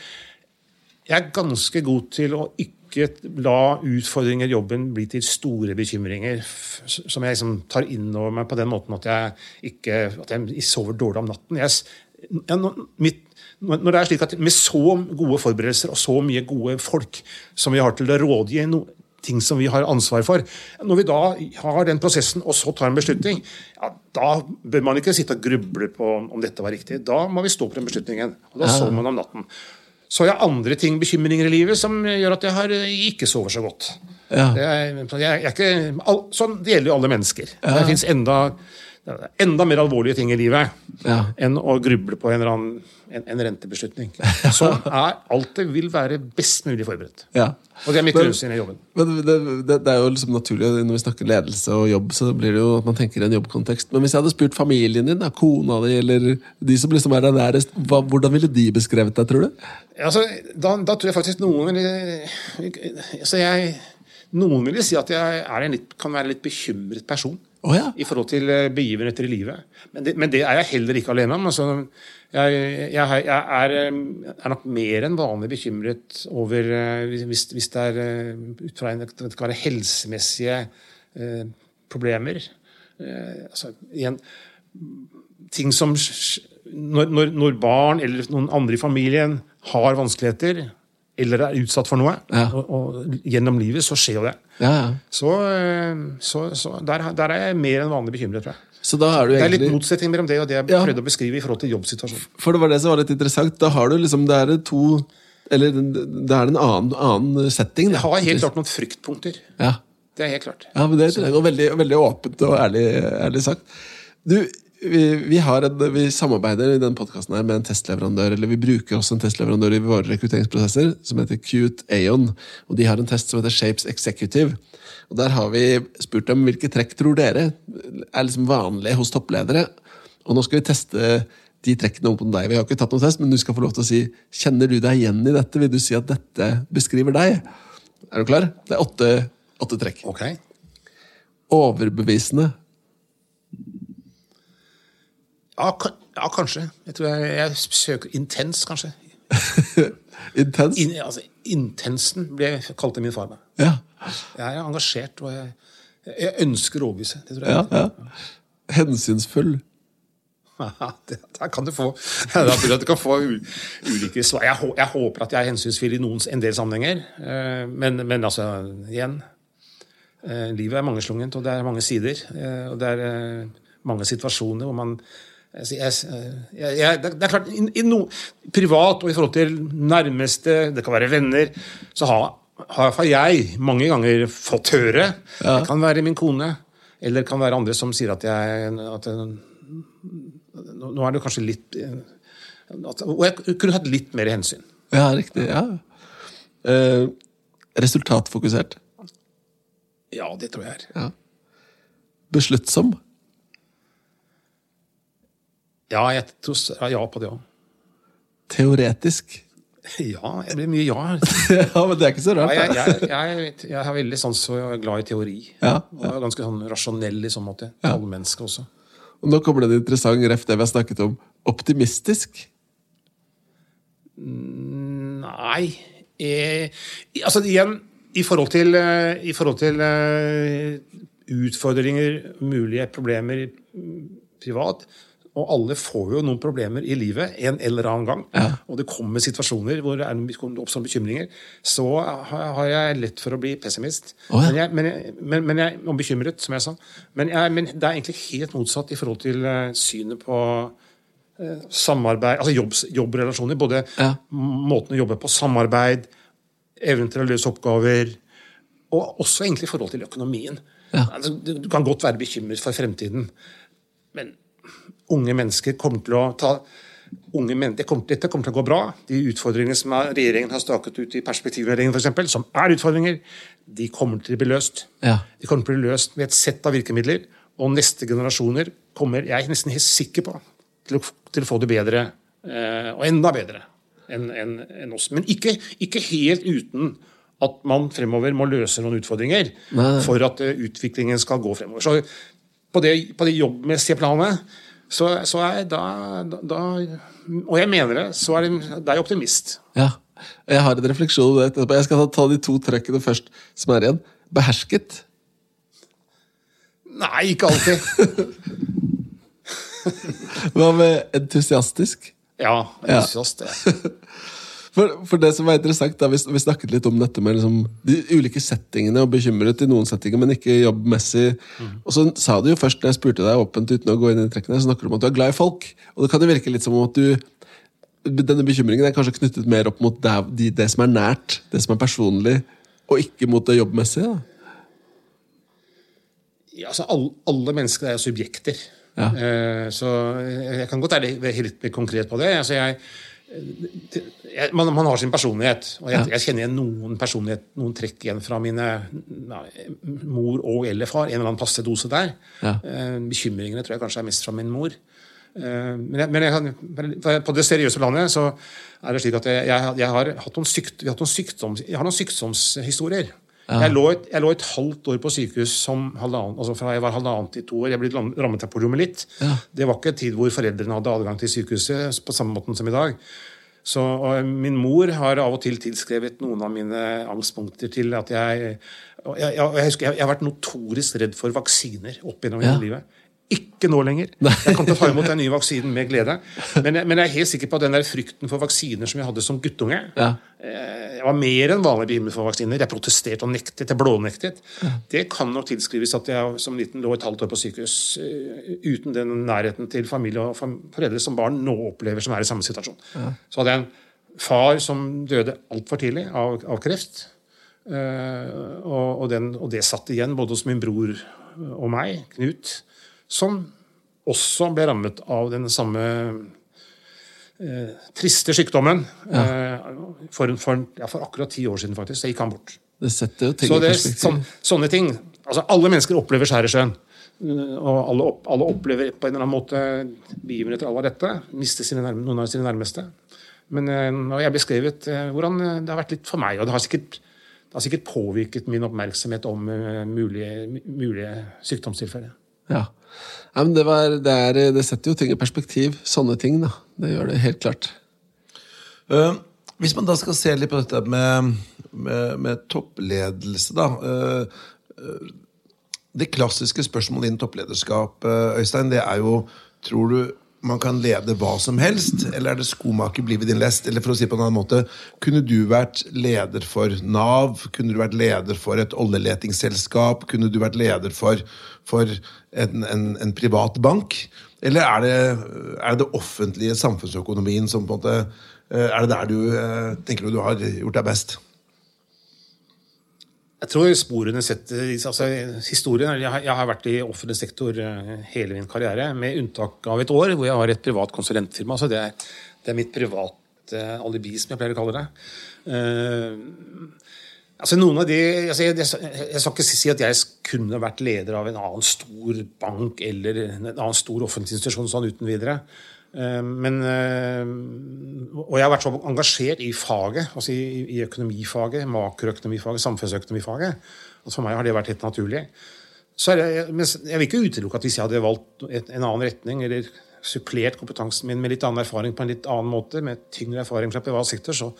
Jeg er ganske god til å ikke la utfordringer i jobben bli til store bekymringer som jeg liksom tar inn over meg på den måten at jeg ikke at jeg sover dårlig om natten. Jeg, mitt når det er slik at Med så gode forberedelser og så mye gode folk som vi har til å rådgi ting som vi har ansvar for Når vi da har den prosessen og så tar en beslutning, ja, da bør man ikke sitte og gruble på om dette var riktig. Da må vi stå på den beslutningen. og Da sover man om natten. Så har jeg andre ting, bekymringer i livet som gjør at jeg har, ikke sover så godt. Ja. Det, er, jeg, jeg er ikke, sånn, det gjelder jo alle mennesker. Ja. Det fins enda enda mer alvorlige ting i livet ja. enn å gruble på en, eller annen, en, en rentebeslutning. Så <laughs> er det vil være best mulig forberedt. Ja. Og det er mitt grunnsyn i jobben. Men det, det, det, er jo liksom naturlig Når vi snakker ledelse og jobb, så blir det jo at man tenker i en jobbkontekst. Men hvis jeg hadde spurt familien din, da, kona di eller de som liksom er deg nærest, hva, hvordan ville de beskrevet deg, tror du? Altså, da, da, tror jeg faktisk noen vil Så jeg, Noen ville si at jeg litt, kan være en litt bekymret person. Oh, ja. i forhold til eh, begivenheter i livet. Men det, men det, er jeg heller ikke alene om. Altså, jeg, jeg, jeg er, eh, er, nok mer enn vanlig bekymret over eh, hvis, hvis det er ut fra en, det kan være helsemessige eh, problemer. Eh, altså, igjen, ting som når, når, når barn eller noen andre i familien har vanskeligheter, eller er utsatt for noe, ja. og, og, gjennom livet, så skjer jo det. Ja, ja. Så, eh, så, så der, der, er jeg mer enn vanlig bekymret, tror jeg. Så da du egentlig... det er litt motsetning mellom det og det jeg prøvde å beskrive i forhold til jobbsituasjonen. For det var det som var litt interessant. Da har du liksom, det er to Eller det er en annen, annen setting. Da. Jeg har helt klart noen fryktpunkter. Ja. Det er helt klart. Ja, men det er veldig, veldig åpent og ærlig, ærlig sagt. Du, vi, vi, en, vi, samarbeider i denne podkasten med en testleverandør, eller vi bruker også en testleverandør i våre rekrutteringsprosesser, som heter Cute Aon. Og de har en test som heter Shapes Executive. Og Der har vi spurt dem hvilke trekk tror dere er liksom vanlige hos toppledere. Og nå skal vi teste de trekkene om på deg. Vi har ikke tatt noen test, men du skal få lov til å si kjenner du deg igjen i dette. Vil du si at dette beskriver deg? Er du klar? Det er åtte, åtte trekk. Okay. Overbevisende ja, ja, kanskje. Jeg tror jeg, jeg søker intens, kanskje. <laughs> intens? In, altså, intensen ble kalte min far meg. Ja. Jeg er engasjert, og jeg, jeg ønsker å overbevise. Det tror jeg. Ja, ja. Hensynsfull. <laughs> Der kan du få Jeg du kan få ulike svar. Jeg, jeg, håper at jeg er hensynsfull i noen, en del sammenhenger. Eh, men, men altså, igjen eh, Livet er mangeslungent, og det er mange sider. Eh, og det er mange situasjoner hvor man jeg, jeg, jeg, det er klart, i, i no, Privat og i forhold til nærmeste, det kan være venner, så har, har jeg mange ganger fått høre ja. Det kan være min kone Eller det kan være andre som sier at jeg, at nå, nå er det kanskje litt eh, at, Og jeg kunne hatt litt mer hensyn. Ja, riktig. ja. Eh, resultatfokusert. Ja, det tror jeg er. Ja. Besluttsom. Ja, jeg tror jeg ja, ja på det òg. Teoretisk. <laughs> Ja, jeg blir mye ja. <laughs> ja, men det er ikke så Ja, rart. jeg, jeg, jeg, jeg er veldig sans for og er glad i teori. Ja, Og er ganske sånn rasjonell i sånn måte. Ja. mennesker også. Og nå kommer det en interessant ref det vi har snakket om. Optimistisk. Nei eh, Altså igjen, i forhold til, eh, i forhold til eh, utfordringer, mulige problemer privat og alle får jo noen problemer i livet en eller annen gang. Og det kommer situasjoner hvor det er, det oppstår bekymringer. Så har jeg lett for å bli pessimist. Oh, ja. men, jeg, men, jeg, men, men jeg, og bekymret, som jeg sa. Men, jeg, men det er egentlig helt motsatt i forhold til eh, synet på eh, samarbeid, altså jobb, jobbrelasjoner. Både Ja. måten å jobbe på, samarbeid, evnen til å løse oppgaver, og også egentlig i forhold til økonomien. Ja. Altså, du, du kan godt være bekymret for fremtiden, men unge mennesker kommer til å ta unge men, det kommer, Dette kommer til å gå bra. De utfordringene som er, regjeringen har staket ut i perspektivmeldingen, eksempel, som er utfordringer, de kommer til å bli løst. Ja. De kommer til å bli løst med et sett av virkemidler, og neste generasjoner kommer, jeg er nesten helt sikker på, til å, til å få det bedre, eh, og enda bedre, enn en, en oss. Men ikke, ikke helt uten at man fremover må løse noen utfordringer Nei. for at eh, utviklingen skal gå fremover. Så på det, på det jobbmessige planet så, så er da, da, Og jeg mener det, så er, det, er jeg optimist. Ja. Jeg har en refleksjon etterpå. Jeg skal ta- de to trøkkene først som er igjen. Behersket. Nei, ikke alltid. <laughs> Hva med entusiastisk? Ja, Ja. entusiast. Ja. <laughs> For, for det som var interessant, da, vi, vi snakket litt om dette med liksom, de ulike settingene, og bekymret i noen settinger, men ikke jobbmessig. Og så sa du jo først, når jeg spurte deg åpent uten å gå inn i trekkene, så snakker du om at du er glad i folk. Og det kan jo virke litt som om at du denne bekymringen er kanskje knyttet mer opp mot det, de, det som er nært, det som er personlig, og ikke mot det jobbmessige. Da. Ja, altså, alle, alle mennesker er subjekter. Ja. Eh, så jeg kan godt være litt konkret på det. Altså, jeg, man, man har sin personlighet, og jeg, jeg kjenner igjen noen personlighet, noen trekk igjen fra mine ja, mor og eller far. En eller annen passe dose der. Ja. Eh, bekymringene tror jeg kanskje er mest fra min mor. Eh, Men, jeg, men jeg på det seriøse planet så er det slik at jeg, har hatt noen, sykt, noen, sykdoms, jeg har noen sykdomshistorier. Jeg, lå et, jeg lå et halvt år på sykehus som halvannen, altså fra jeg var halvannet til to år. Jeg ble rammet av poliomyelitt. Det var ikke en tid hvor foreldrene hadde adgang til sykehuset på samme måten som i dag. Så Min mor har av og til tilskrevet noen av mine angstpunkter til at jeg jeg, jeg, jeg, husker, har vært notorisk redd for vaksiner opp gjennom Ja. hele livet. Ikke nå lenger. Jeg kommer til å ta imot den nye vaksinen med glede. Men, jeg- men jeg er helt sikker på at den der frykten for vaksiner som jeg hadde som guttunge Ja. eh, Jeg var mer enn vanlig bekymret for vaksiner. Jeg protesterte og nektet. Jeg blånektet. Det kan nok tilskrives at jeg som liten lå et halvt år på sykehus eh, uten den nærheten til familie og foreldre som barn nå opplever, som er i samme situasjon. Så hadde jeg en far som døde altfor tidlig av, av kreft. Uh, og, og, den, og det satt igjen både hos min bror og meg, Knut, som også ble rammet av den samme eh, triste sykdommen. Eh, for, for, ja, for akkurat ti år siden, faktisk. Så gikk han bort. Det setter jo ting Så i det, perspektiv. sånn, sånne ting. Altså, alle mennesker opplever skjær i sjøen. Og alle, opp, alle opplever på en eller annen måte begivenheter av dette. Mister sine nærme, noen av sine nærmeste. Men når har jeg beskrevet eh, hvordan eh, det har vært litt for meg. Og det har sikkert, det har sikkert påvirket min oppmerksomhet om eh, mulige, mulige sykdomstilfeller. Ja. Ja men det, var, det, er, det setter jo ting i perspektiv. Sånne ting, da. Det gjør det helt klart. Uh, hvis man da skal se litt på dette med, med, med toppledelse, da. Uh, uh, det klassiske spørsmålet innen topplederskap, Øystein, det er jo Tror du man kan lede hva som helst, eller er det skomaker blir ved din lest? Eller for å si på en annen måte, kunne du vært leder for Nav? Kunne du vært leder for et oljeletingsselskap? Kunne du vært leder for, for en, en, en privat bank? Eller er det, er det offentlige samfunnsøkonomien som på en måte eh, Er det der du eh, tenker du du har gjort deg best? Jeg tror sporene setter altså, historien, jeg, har- jeg har vært i offentlig sektor eh, hele min karriere, med unntak av et år hvor jeg har et privat konsulentfirma. Så det er, det er mitt private alibi, som jeg pleier å kalle det. Altså noen av de, altså jeg, jeg, jeg skal ikke si at jeg kunne vært leder av en annen stor bank eller en annen stor offentlig institusjon sånn uten videre. Eh, Men, eh, og jeg har vært så engasjert i faget, altså i, i økonomifaget, makroøkonomifaget, samfunnsøkonomifaget. at For meg har det vært helt naturlig. Det, men jeg vil ikke utelukke at hvis jeg hadde valgt en annen retning, eller supplert kompetansen min med litt annen erfaring på en litt annen måte, med tyngre erfaring fra privat sektor, så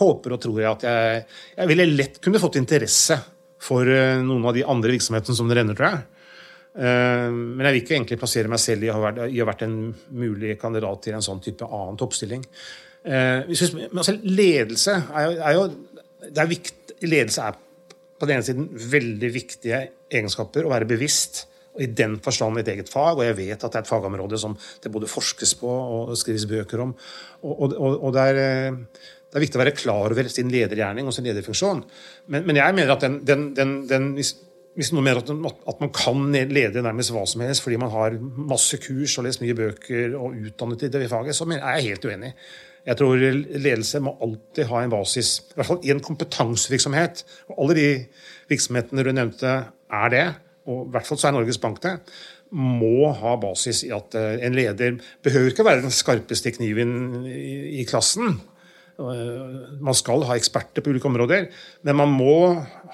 håper og tror jeg at jeg, jeg ville lett kunne fått interesse for eh, noen av de andre virksomhetene som det renner, tror jeg. Eh, Men jeg vil ikke egentlig plassere meg selv i å ha vært, å ha vært en mulig kandidat til en sånn type annen toppstilling. Eh, men altså, ledelse er jo, er jo det er viktig, Ledelse er på den ene siden veldig viktige egenskaper. Å være bevisst. I den forstand et eget fag, og jeg vet at det er et fagområde som det både forskes på og skrives bøker om. Og, og, og, det, er, det er viktig å være klar over sin ledergjerning og sin lederfunksjon. Men, men jeg mener at den, den, den, den hvis, hvis noen mener at, at man kan lede nærmest hva som helst fordi man har masse kurs og lest mye bøker og utdannet i det faget, så er jeg helt uenig. Jeg tror ledelse må alltid ha en basis, i hvert fall i en kompetansevirksomhet. Og alle de virksomhetene du nevnte, er det, og i hvert fall så er Norges Bank det, må ha basis i at eh, en leder behøver ikke være den skarpeste kniven i, i klassen. Eh, Man skal ha eksperter på ulike områder, men man må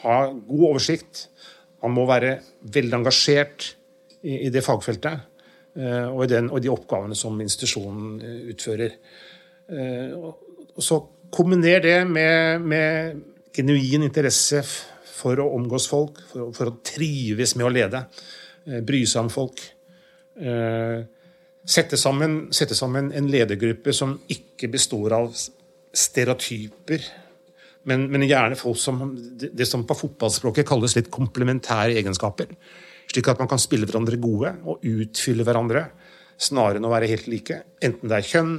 ha god oversikt. Man må være veldig engasjert i, det fagfeltet eh, og i, den, og de oppgavene som institusjonen eh, utfører. Og så kombiner det med, med genuin interesse for å omgås folk, for, for å trives med å lede, bry seg om folk. Sette sammen, sette sammen en ledergruppe som ikke består av stereotyper, men, men gjerne folk som det, som på fotballspråket kalles litt komplementære egenskaper. Slik at man kan spille hverandre gode og utfylle hverandre, snarere enn å være helt like. Enten det er kjønn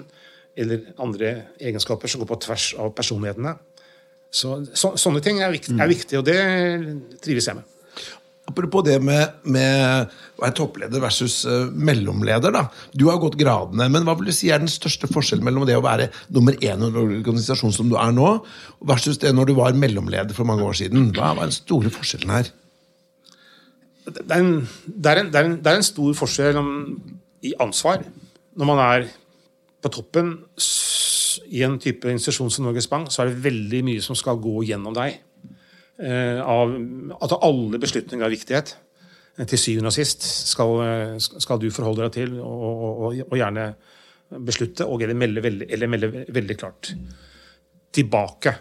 eller andre egenskaper som går på tvers av personlighetene. Så, så, sånne ting er, viktig, er viktig, og det trives jeg med. Apropos det med, med å være toppleder versus uh, mellomleder. da. Du har gått gradene, men hva vil du si er den største forskjellen mellom det å være nummer én i en organisasjon som du er nå, versus det når du var mellomleder for mange år siden? Hva var den store forskjellen her? det er, en, det, er en, det, er en, det er en stor forskjell om, i ansvar når man er på toppen i en type institusjon som Norges Bank, så er det veldig mye som skal gå gjennom deg. Eh, av, at alle beslutninger av viktighet eh, til syvende og sist skal, eh, skal du forholde deg til og, og, og, gjerne beslutte og eller melde, veldig, eller melde veldig klart tilbake.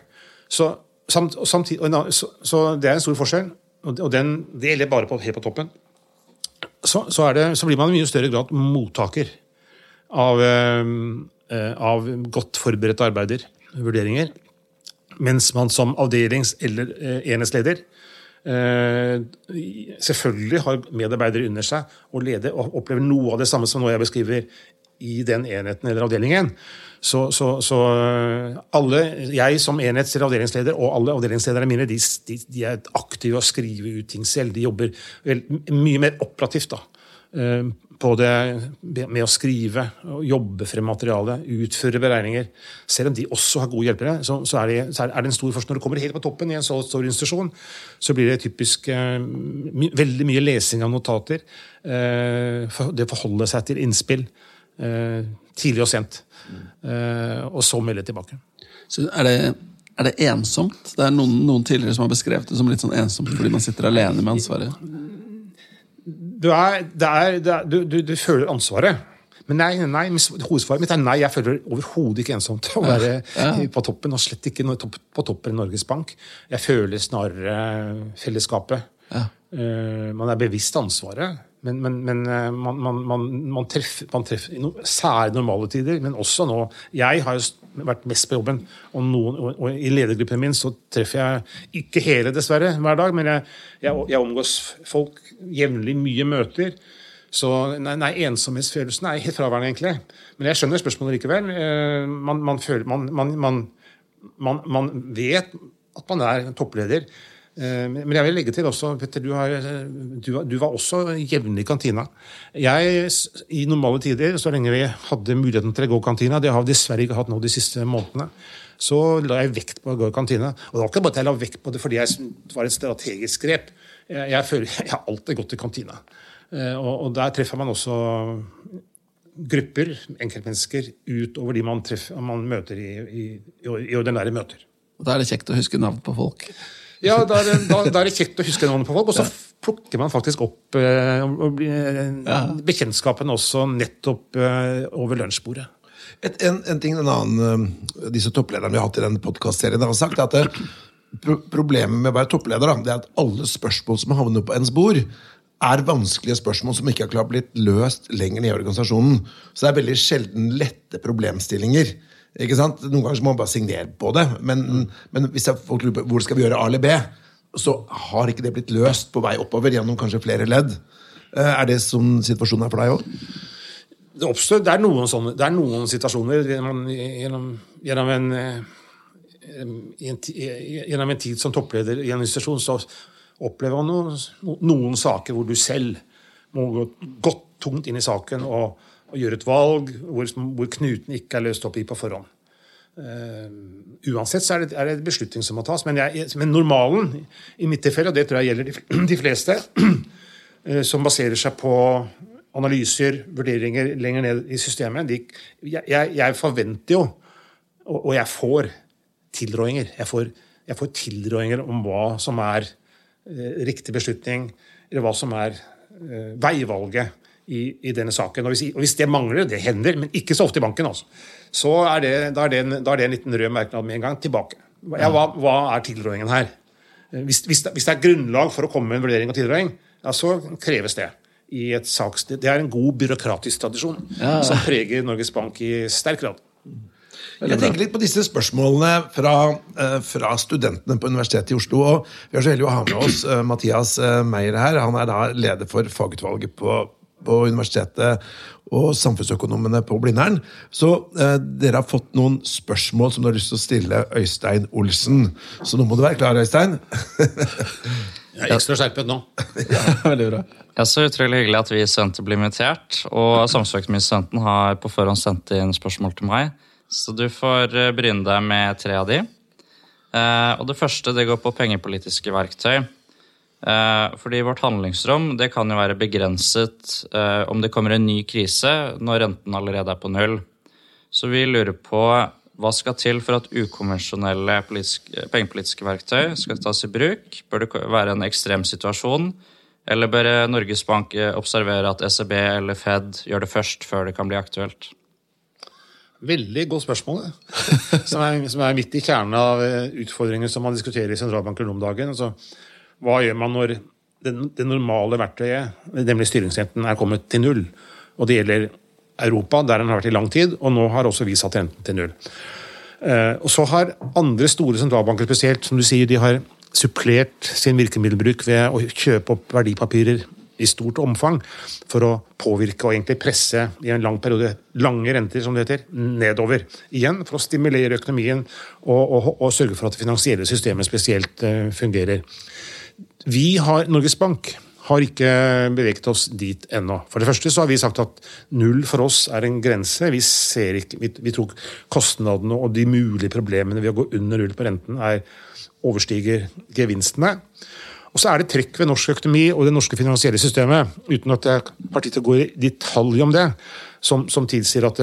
Så, samt, og annen- så, så det er en stor forskjell, og den, det gjelder bare på, helt på toppen. Så, så, det, så blir man i mye større grad mottaker av, av godt forberedte arbeider, vurderinger. Mens man som avdelings- eller eh, enhetsleder eh, selvfølgelig har medarbeidere under seg og leder og opplever noe av det samme som nå jeg beskriver i den enheten eller avdelingen. Så, så, så eh, alle, jeg som enhets- eller avdelingsleder og alle avdelingslederne mine de, de, de er aktive og skriver ut ting selv. De jobber vel, mye mer operativt da, det med å skrive og jobbe frem materiale, utføre beregninger. Selv om de også har gode hjelpere, så, så, er, det, så er det en stor forskjell. Når du kommer helt på toppen i en så stor institusjon, så blir det typisk eh, my, veldig mye lesing av notater. Eh, for, det forholder seg til innspill. Eh, tidlig og sent. Eh, og så melde tilbake. Så er det, er det ensomt? Det er noen, noen tidligere som har beskrevet det som litt sånn ensomt fordi man sitter alene med ansvaret. Du, er, det er, det er, du, du, du føler ansvaret. Men nei, nei, hovedsvaret mitt er nei. Jeg føler overhodet ikke ensomt å være på toppen, og slett ikke på toppen i Norges Bank. Jeg føler snarere fellesskapet. Ja. man er bevisst ansvaret, men, men, men eh, man, man, man, man treffer, man treffer særlig normale tider, men også nå. Jeg har jo vært mest på jobben, og, noen, og, og i ledergruppen min så treffer jeg ikke hele, dessverre, hver dag, men jeg, jeg, jeg omgås folk jevnlig, mye møter. Så nei, nei, ensomhetsfølelsen er helt fraværende, egentlig. Men jeg skjønner spørsmålet likevel. Eh, Man, man, føler, man, man, vet at man er toppleder. Eh, Men jeg vil legge til også, Petter, du, har, du, du var også jevnlig i kantina. Jeg, I normale tider, så lenge vi hadde muligheten til å gå i kantina, det har vi dessverre ikke hatt nå de siste månedene, så la jeg vekt på å gå i kantina. Og det var ikke bare at jeg la vekt på det fordi jeg, det var et strategisk grep. Jeg, jeg, føler, <laughs> jeg har alltid gått i kantina. Eh, Og, og der treffer man også grupper, enkeltmennesker, utover de man, treffer, man møter i, i, i ordinære møter. Og Da er det kjekt å huske navn på folk. Ja, da er, det, da, <laughs> da er det kjekt å huske navnet på folk, og så plukker man faktisk opp eh, eh, også nettopp eh, over lunsjbordet. Et, en, en ting en annen øh, disse topplederne vi har hatt i denne podkastserien, har sagt, er at det, pro problemet med å være toppleder da, det er at alle spørsmål som havner på ens bord, er vanskelige spørsmål som ikke har klart blitt løst lenger i organisasjonen. Så det er veldig sjelden lette problemstillinger. Ikke sant? Noen ganger må man bare signere på det, men, men hvis folk lurer på hvor skal vi gjøre A eller B, så har ikke det blitt løst på vei oppover gjennom kanskje flere ledd. Eh, Er det sånn situasjonen er for deg òg? Det, oppstår, det, er noen sånne, det er noen situasjoner gjennom, gjennom, en, eh, gjennom en tid som toppleder i en institusjon, så opplever man noen, noen saker hvor du selv må gå godt tungt inn i saken og, og gjøre et valg hvor, hvor knuten ikke er løst opp i på forhånd. Uh, uansett så er det, er det en beslutning som må tas. Men, jeg, men normalen i mitt tilfelle, og det tror jeg gjelder de, de fleste, uh, <clears throat> som baserer seg på analyser, vurderinger lenger ned i systemet de, jeg, jeg forventer jo, og, og jeg får, tilrådinger. Jeg får, jeg får tilrådinger om hva som er eh, riktig beslutning, eller hva som er eh, veivalget i, i denne saken. Og hvis, og hvis det mangler, det hender, men ikke så ofte i banken, altså, så er det, da, er det en, da er det en liten rød merknad med en gang tilbake. Ja, hva, hva er tilrådingen her? Eh, Hvis, hvis, det, hvis det er grunnlag for å komme med en vurdering og tilråding, ja, så kreves det. I et saks, det er en god byråkratisk tradisjon som preger Norges Bank i sterk grad. Jeg tenker litt på disse spørsmålene fra, eh, fra studentene på Universitetet i Oslo. og Vi er så heldige å ha med oss eh, Mathias eh, Meyer her. Han er da leder for fagutvalget på, på universitetet og samfunnsøkonomene på Blindern. Så eh, dere har fått noen spørsmål som du har lyst til å stille Øystein Olsen. Så nå må du være klar, Øystein. <laughs> Jeg er ekstra skjerpet nå. <laughs> ja, Veldig bra. Ja, så utrolig hyggelig at vi studenter blir invitert. Og samfunnsøkonomistudenten har på forhånd sendt inn spørsmål til meg. Så du får eh, bryne deg med tre av de. Eh, og det første det går på pengepolitiske verktøy. Eh, fordi vårt handlingsrom det kan jo være begrenset om det kommer en ny krise når renten allerede er på null. Så vi lurer på hva skal til for at ukonvensjonelle pengepolitiske verktøy skal tas i bruk? Bør det være en ekstrem situasjon? Eller bør Norges Bank observere at ECB eller Fed gjør det først, før det kan bli aktuelt? Veldig godt spørsmål. <laughs> Som er, som er midt i kjernen av eh, utfordringer som man diskuterer i sentralbanker om dagen. Altså, hva gjør man når det, det normale verktøyet, nemlig styringsrenten, er kommet til null? Og det gjelder Europa, der den har vært i lang tid, og nå har også vi satt renten til null. Eh, og så har andre store sentralbanker spesielt, som du sier, de har supplert sin virkemiddelbruk ved å kjøpe opp verdipapirer i stort omfang for å påvirke og egentlig presse i en lang periode lange renter som det heter, nedover. Igjen for å stimulere økonomien og, og, og sørge for at det finansielle systemet spesielt eh, fungerer. Vi har, Norges Bank har ikke beveget oss dit ennå. For det første så har vi sagt at null for oss er en grense. Vi, ser ikke, vi, vi tror kostnadene og de mulige problemene ved å gå under null på renten er overstiger gevinstene. Og så er det trekk ved norsk økonomi og det norske finansielle systemet, uten at jeg har tid til å gå i detalj om det, som, som tilsier at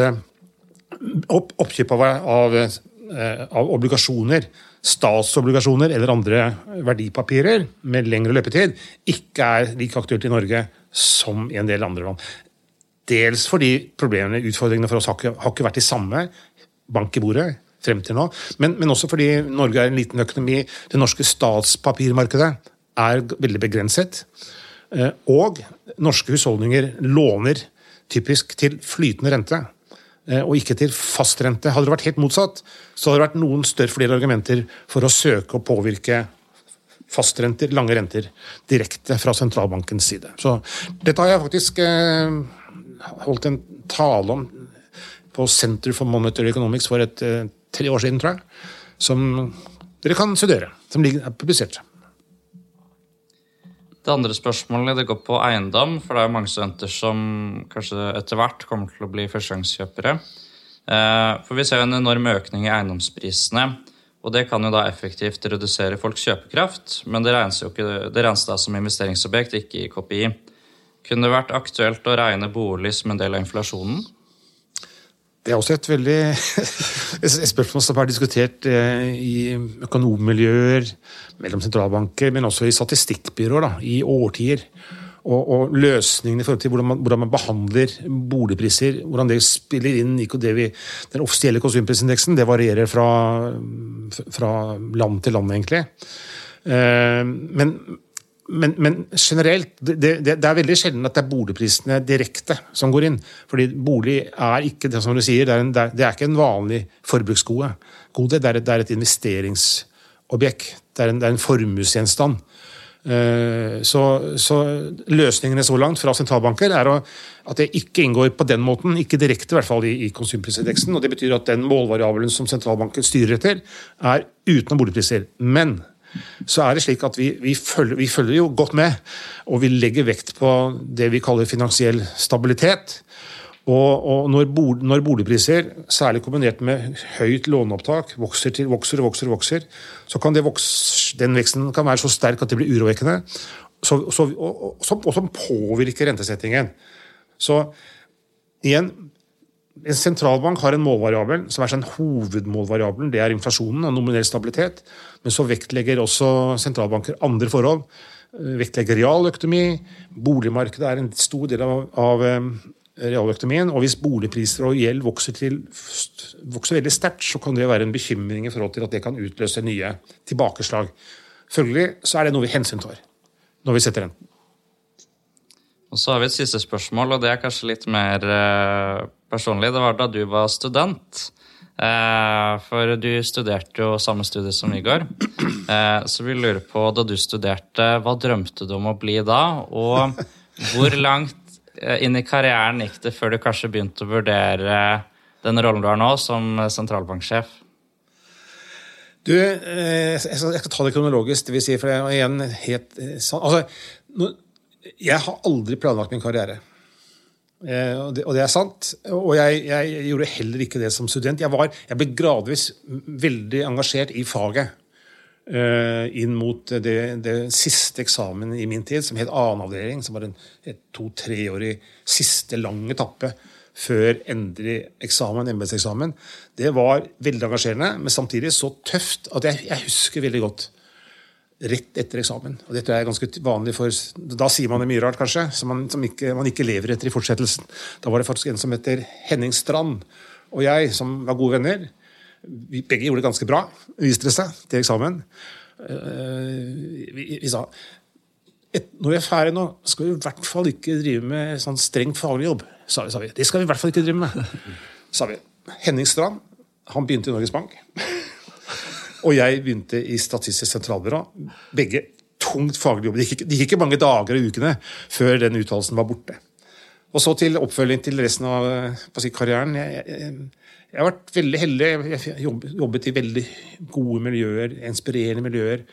opp, oppkjøp av, av, eh, av obligasjoner, statsobligasjoner eller andre verdipapirer med lengre løpetid, ikke er like aktuelt i Norge som i en del andre land. Dels fordi problemene, utfordringene for oss har ikke, har ikke vært de samme bank i bordet frem til nå, men, men også fordi Norge er en liten økonomi. Det norske statspapirmarkedet er veldig begrenset. Eh, Og norske husholdninger låner typisk til flytende rente, eh, og ikke til fastrente. Hadde det vært helt motsatt, så hadde det vært noen større flere argumenter for å søke å påvirke fastrenter, lange renter, direkte fra sentralbankens side. Så dette har jeg faktisk eh, holdt en tale om på Center for Monetary Economics for et, tre år siden, tror jeg, som dere kan studere, som er publisert. Det andre spørsmålet det går på eiendom, for det er jo mange studenter som kanskje etter hvert kommer til å bli førstegangskjøpere. Eh, For vi ser jo en enorm økning i eiendomsprisene, og det kan jo da effektivt redusere folks kjøpekraft, men det regnes jo ikke, det regnes da som investeringsobjekt, ikke i KPI. Kunne det vært aktuelt å regne bolig som en del av inflasjonen? Det er også et veldig <laughs> et spørsmål som er diskutert eh, i økonommiljøer, mellom sentralbanker, men også i statistikkbyråer da, i årtier. Og, og løsningene i forhold til hvordan man, hvordan man behandler boligpriser, hvordan det spiller inn i vi, den offisielle konsumprisindeksen, det varierer fra, fra land til land, egentlig. Eh, men, men, men generelt, det, det, det er veldig sjelden at det er boligprisene direkte som går inn. Fordi bolig er ikke det som du sier, det er, en, det er, ikke en vanlig forbruksgode. Gode, det, er et, det er et investeringsobjekt. Det er en, det en formuesgjenstand. Eh, Så, så løsningene så langt fra sentralbanker er at det ikke inngår på den måten, ikke direkte i hvert fall i, i konsumprisindeksen. og Det betyr at den målvariabelen som sentralbanken styrer etter, er utenom boligpriser. Men så er det slik at vi, vi, følger, vi følger jo godt med, og vi legger vekt på det vi kaller finansiell stabilitet. Og, og når, bo- når boligpriser, særlig kombinert med høyt låneopptak, vokser, til, vokser og vokser, vokser, så kan vokse, den veksten kan være så sterk at det blir urovekkende, så, så, og som påvirker rentesettingen. Så igjen, en sentralbank har en målvariabel som er sånn hovedmålvariabelen. Det er inflasjonen og nominell stabilitet. Men så vektlegger også sentralbanker andre forhold. Eh, Vektlegger realøkonomi. Boligmarkedet er en stor del av, av eh, realøkonomien. Og hvis boligpriser og gjeld vokser, til, vokser veldig sterkt, så kan det være en bekymring i forhold til at det kan utløse nye tilbakeslag. Følgelig så er det noe vi hensyntar når vi setter renten. Og så har vi et siste spørsmål, og det er kanskje litt mer eh, personlig. Det var da du var student. Eh, for du studerte jo samme studie som Igor. Eh, så vi lurer på, da du studerte, hva drømte du om å bli da? Og hvor langt eh, inn i karrieren gikk det før du kanskje begynte å vurdere den rollen du har nå som sentralbanksjef? Du, jeg skal, ta det kronologisk, det vil si, for er igjen helt sånn altså, Jeg har aldri planlagt min karriere. Eh, og, det, og det er sant. Og jeg, jeg gjorde heller ikke det som student. Jeg, var, jeg ble gradvis veldig engasjert i faget. eh, inn mot det, det siste eksamen i min tid, som het annenavdeling, som var en to-treårig siste lang etappe før endelig eksamen, embetseksamen. Det var veldig engasjerende, men samtidig så tøft at jeg, jeg husker veldig godt rett etter eksamen. Og dette er ganske vanlig for Da sier man det mye rart, kanskje, som man, som ikke, man ikke lever etter i fortsettelsen. Da var det faktisk en som heter Henning Strand og jeg, som var gode venner. Vi begge gjorde det ganske bra, viste det seg, til eksamen. Eh, Vi, vi sa et, når vi er ferdig nå, skal vi i hvert fall ikke drive med sånn strengt faglig jobb. Sa vi, sa vi. Det skal vi i hvert fall ikke drive med. <laughs> Sa vi. Henning Strand han begynte i Norges Bank. Og jeg begynte i Statistisk sentralbyrå. Begge tungt faglig jobb. Det gikk, gikk ikke mange dager og ukene før den uttalelsen var borte. Og så til oppfølging til resten av eh, si, karrieren. Jeg, jeg, jeg har vært veldig heldig. Jeg jobb- jobbet i veldig gode miljøer, inspirerende miljøer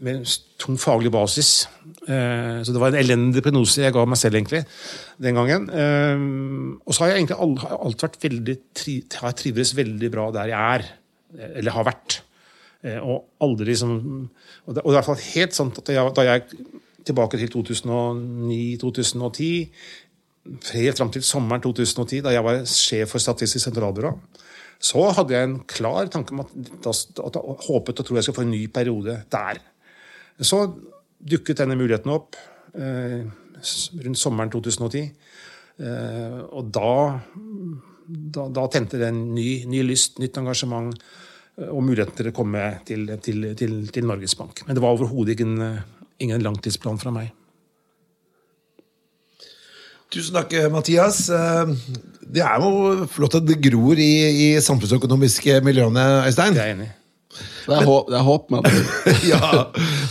med tung faglig basis. Eh, Så det var en elendig prognose jeg ga meg selv egentlig den gangen. Eh, Og så har jeg egentlig alt vært veldig har jeg trivdes veldig bra der jeg er. Eller har vært. Eh, Og aldri som Og det er i hvert fall helt sant at jeg, da jeg tilbake til 2009-2010 helt fram til sommeren 2010, da jeg var sjef for Statistisk sentralbyrå, så hadde jeg en klar tanke om at, at jeg håpet og tror jeg skal få en ny periode der. Så dukket denne muligheten opp eh, rundt sommeren 2010. Eh, og da, da, da tente det en ny, ny lyst, nytt engasjement eh, og muligheten til å komme til, til, til, til Norges Bank. Men det var overhodet ingen, eh, ingen langtidsplan fra meg. Tusen takk, Mathias. Eh, Det er jo flott at det gror i, i samfunnsøkonomiske miljøene, Øystein. Det er jeg enig i. Det er håp, det er håp med <laughs> ja.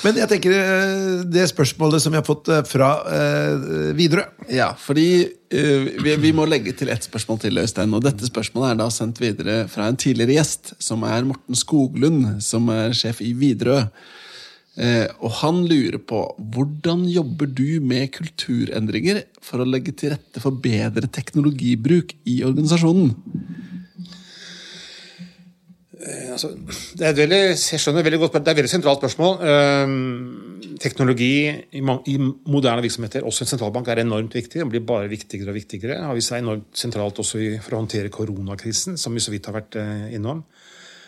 Men jeg tenker eh, det spørsmålet som vi har fått eh, fra uh, Widerøe Ja, fordi uh, vi, vi må legge til ett spørsmål til, Øystein. Og dette spørsmålet er da sendt videre fra en tidligere gjest, som er Morten Skoglund, som er sjef i Widerøe. Eh, og han lurer på hvordan jobber du med kulturendringer for å legge til rette for bedre teknologibruk i organisasjonen? Altså, det er veldig, veldig godt, det er et veldig sentralt spørsmål. Um, teknologi i, moderne virksomheter, også en sentralbank, er enormt viktig. Det blir bare viktigere og viktigere. Har vist seg enormt sentralt også for å håndtere koronakrisen, som vi så vidt har vært uh, innom.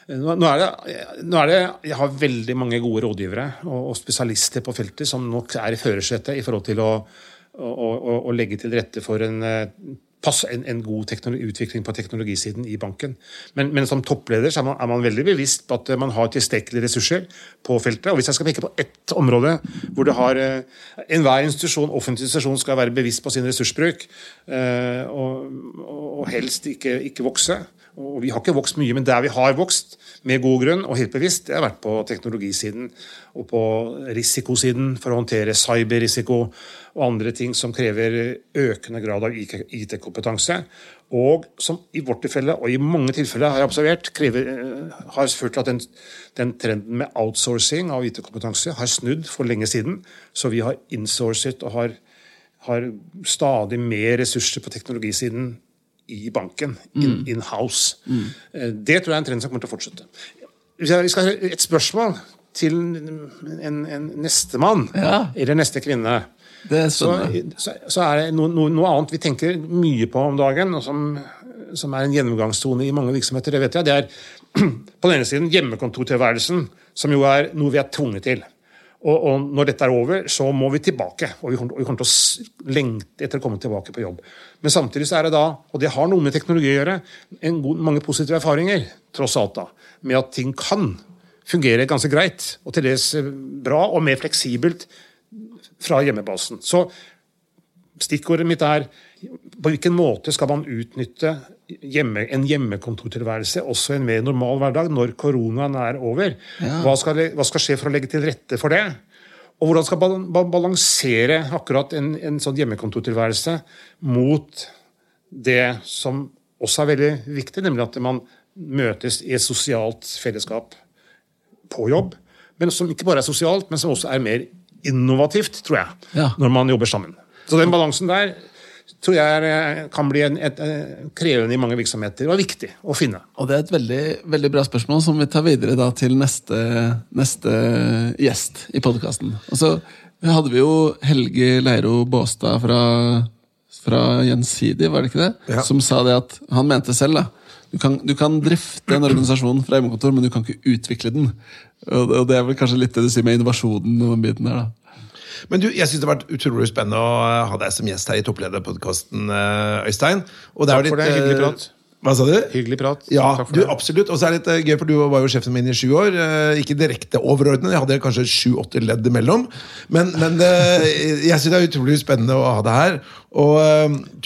Nå, nå, er det, nå, er det, Jeg har veldig mange gode rådgivere og, og spesialister på feltet som nok er i førersetet i forhold til å, å, å, å legge til rette for en en, en, god utvikling på teknologisiden i banken. Men, men som toppleder er man, er man, veldig bevisst på at man har tilstrekkelige ressurser på feltet. Og hvis jeg skal peke på ett område hvor det har eh, enhver institusjon, offentlig institusjon skal være bevisst på sin ressursbruk, eh, og, og helst ikke, ikke vokse, og vi har ikke vokst mye, men der vi har vokst, med god grunn og helt bevisst, det har vært på teknologisiden og på risikosiden for å håndtere cyberrisiko og andre ting som krever økende grad av IT-kompetanse. Og som i vårt tilfelle, og i mange tilfeller har jeg observert, krever, eh, har ført til at den, den trenden med outsourcing av IT-kompetanse har snudd for lenge siden. Så vi har insourcet og har, har stadig mer ressurser på teknologisiden i banken. In, in house. Mm. Det tror jeg er en trend som kommer til å fortsette. Vi skal ha et spørsmål til en, en nestemann, ja. eller neste kvinne. Så, så, så, er det noe, noe, noe, annet vi tenker mye på om dagen, og som, som er en gjennomgangstone i mange virksomheter. Det vet jeg, det er <clears throat> på den ene siden hjemmekontortilværelsen, som jo er noe vi er tvunget til. Og, og, når dette er over, så må vi tilbake. Og vi kommer, vi kommer til å lengte etter å komme tilbake på jobb. Men samtidig så er det da, og det har noe med teknologi å gjøre, god, mange positive erfaringer tross alt da, med at ting kan fungere ganske greit, og til dels eh, bra og mer fleksibelt fra hjemmebasen. Så stikkordet mitt er på hvilken måte skal man utnytte hjemme, en hjemmekontortilværelse også en mer normal hverdag når koronaen er over? Ja. Hva, skal, hva, skal, skje for å legge til rette for det? Og hvordan skal man balansere akkurat en, en sånn hjemmekontortilværelse mot det som også er veldig viktig, nemlig at man møtes i et sosialt fellesskap på jobb. Men som ikke bare er sosialt, men som også er mer innovativt, tror jeg, ja. når man jobber sammen. Så den balansen der tror jeg eh, kan bli en, et, et, eh, krevende i mange virksomheter, og viktig å finne. Og Det er et veldig, veldig bra spørsmål som vi tar videre da, til neste, neste gjest i podkasten. Så hadde vi jo Helge Leiro Båstad fra, fra Gjensidig, var det ikke det? Ja. Som sa det at han mente selv da, du kan, du kan drifte en organisasjon fra hjemmekontor, men du kan ikke utvikle den. Og, og det er vel kanskje litt det du sier med innovasjonen og den biten der da. Men du, jeg synes det har vært utrolig spennende å ha deg som gjest her i Topplederpodkasten, eh, Øystein. Og det Takk for det. Hyggelig prat. Hva sa du? Hyggelig prat. Ja, du, absolutt. Og så er det litt eh, gøy, for du var jo sjefen min i sju år. Eh, ikke direkte overordnet, jeg hadde kanskje sju-åtte ledd imellom. Men, men jeg syns det er utrolig spennende å ha deg her. Og, uh,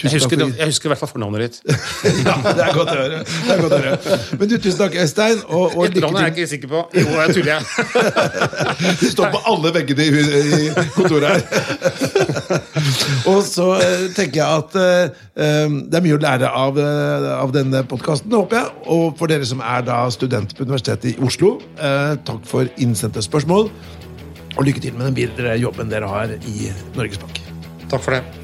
jeg, husker, for... jeg, husker, i hvert fall fornavnet ditt. <laughs> ja, det er godt å høre. Godt å høre. Men du, Tusen takk, Øystein. Og, og Etternavnet er jeg ikke sikker på. Jo, jeg tuller, jeg. <laughs> du står på alle veggene i, i kontoret her. <laughs> og så uh, tenker jeg at uh, det er mye å lære av, av denne podkasten, håper jeg. Og for dere som er da studenter på Universitetet i Oslo, takk for innsendte spørsmål. Og lykke til med den videre jobben dere har i Norges Bank. Takk for det.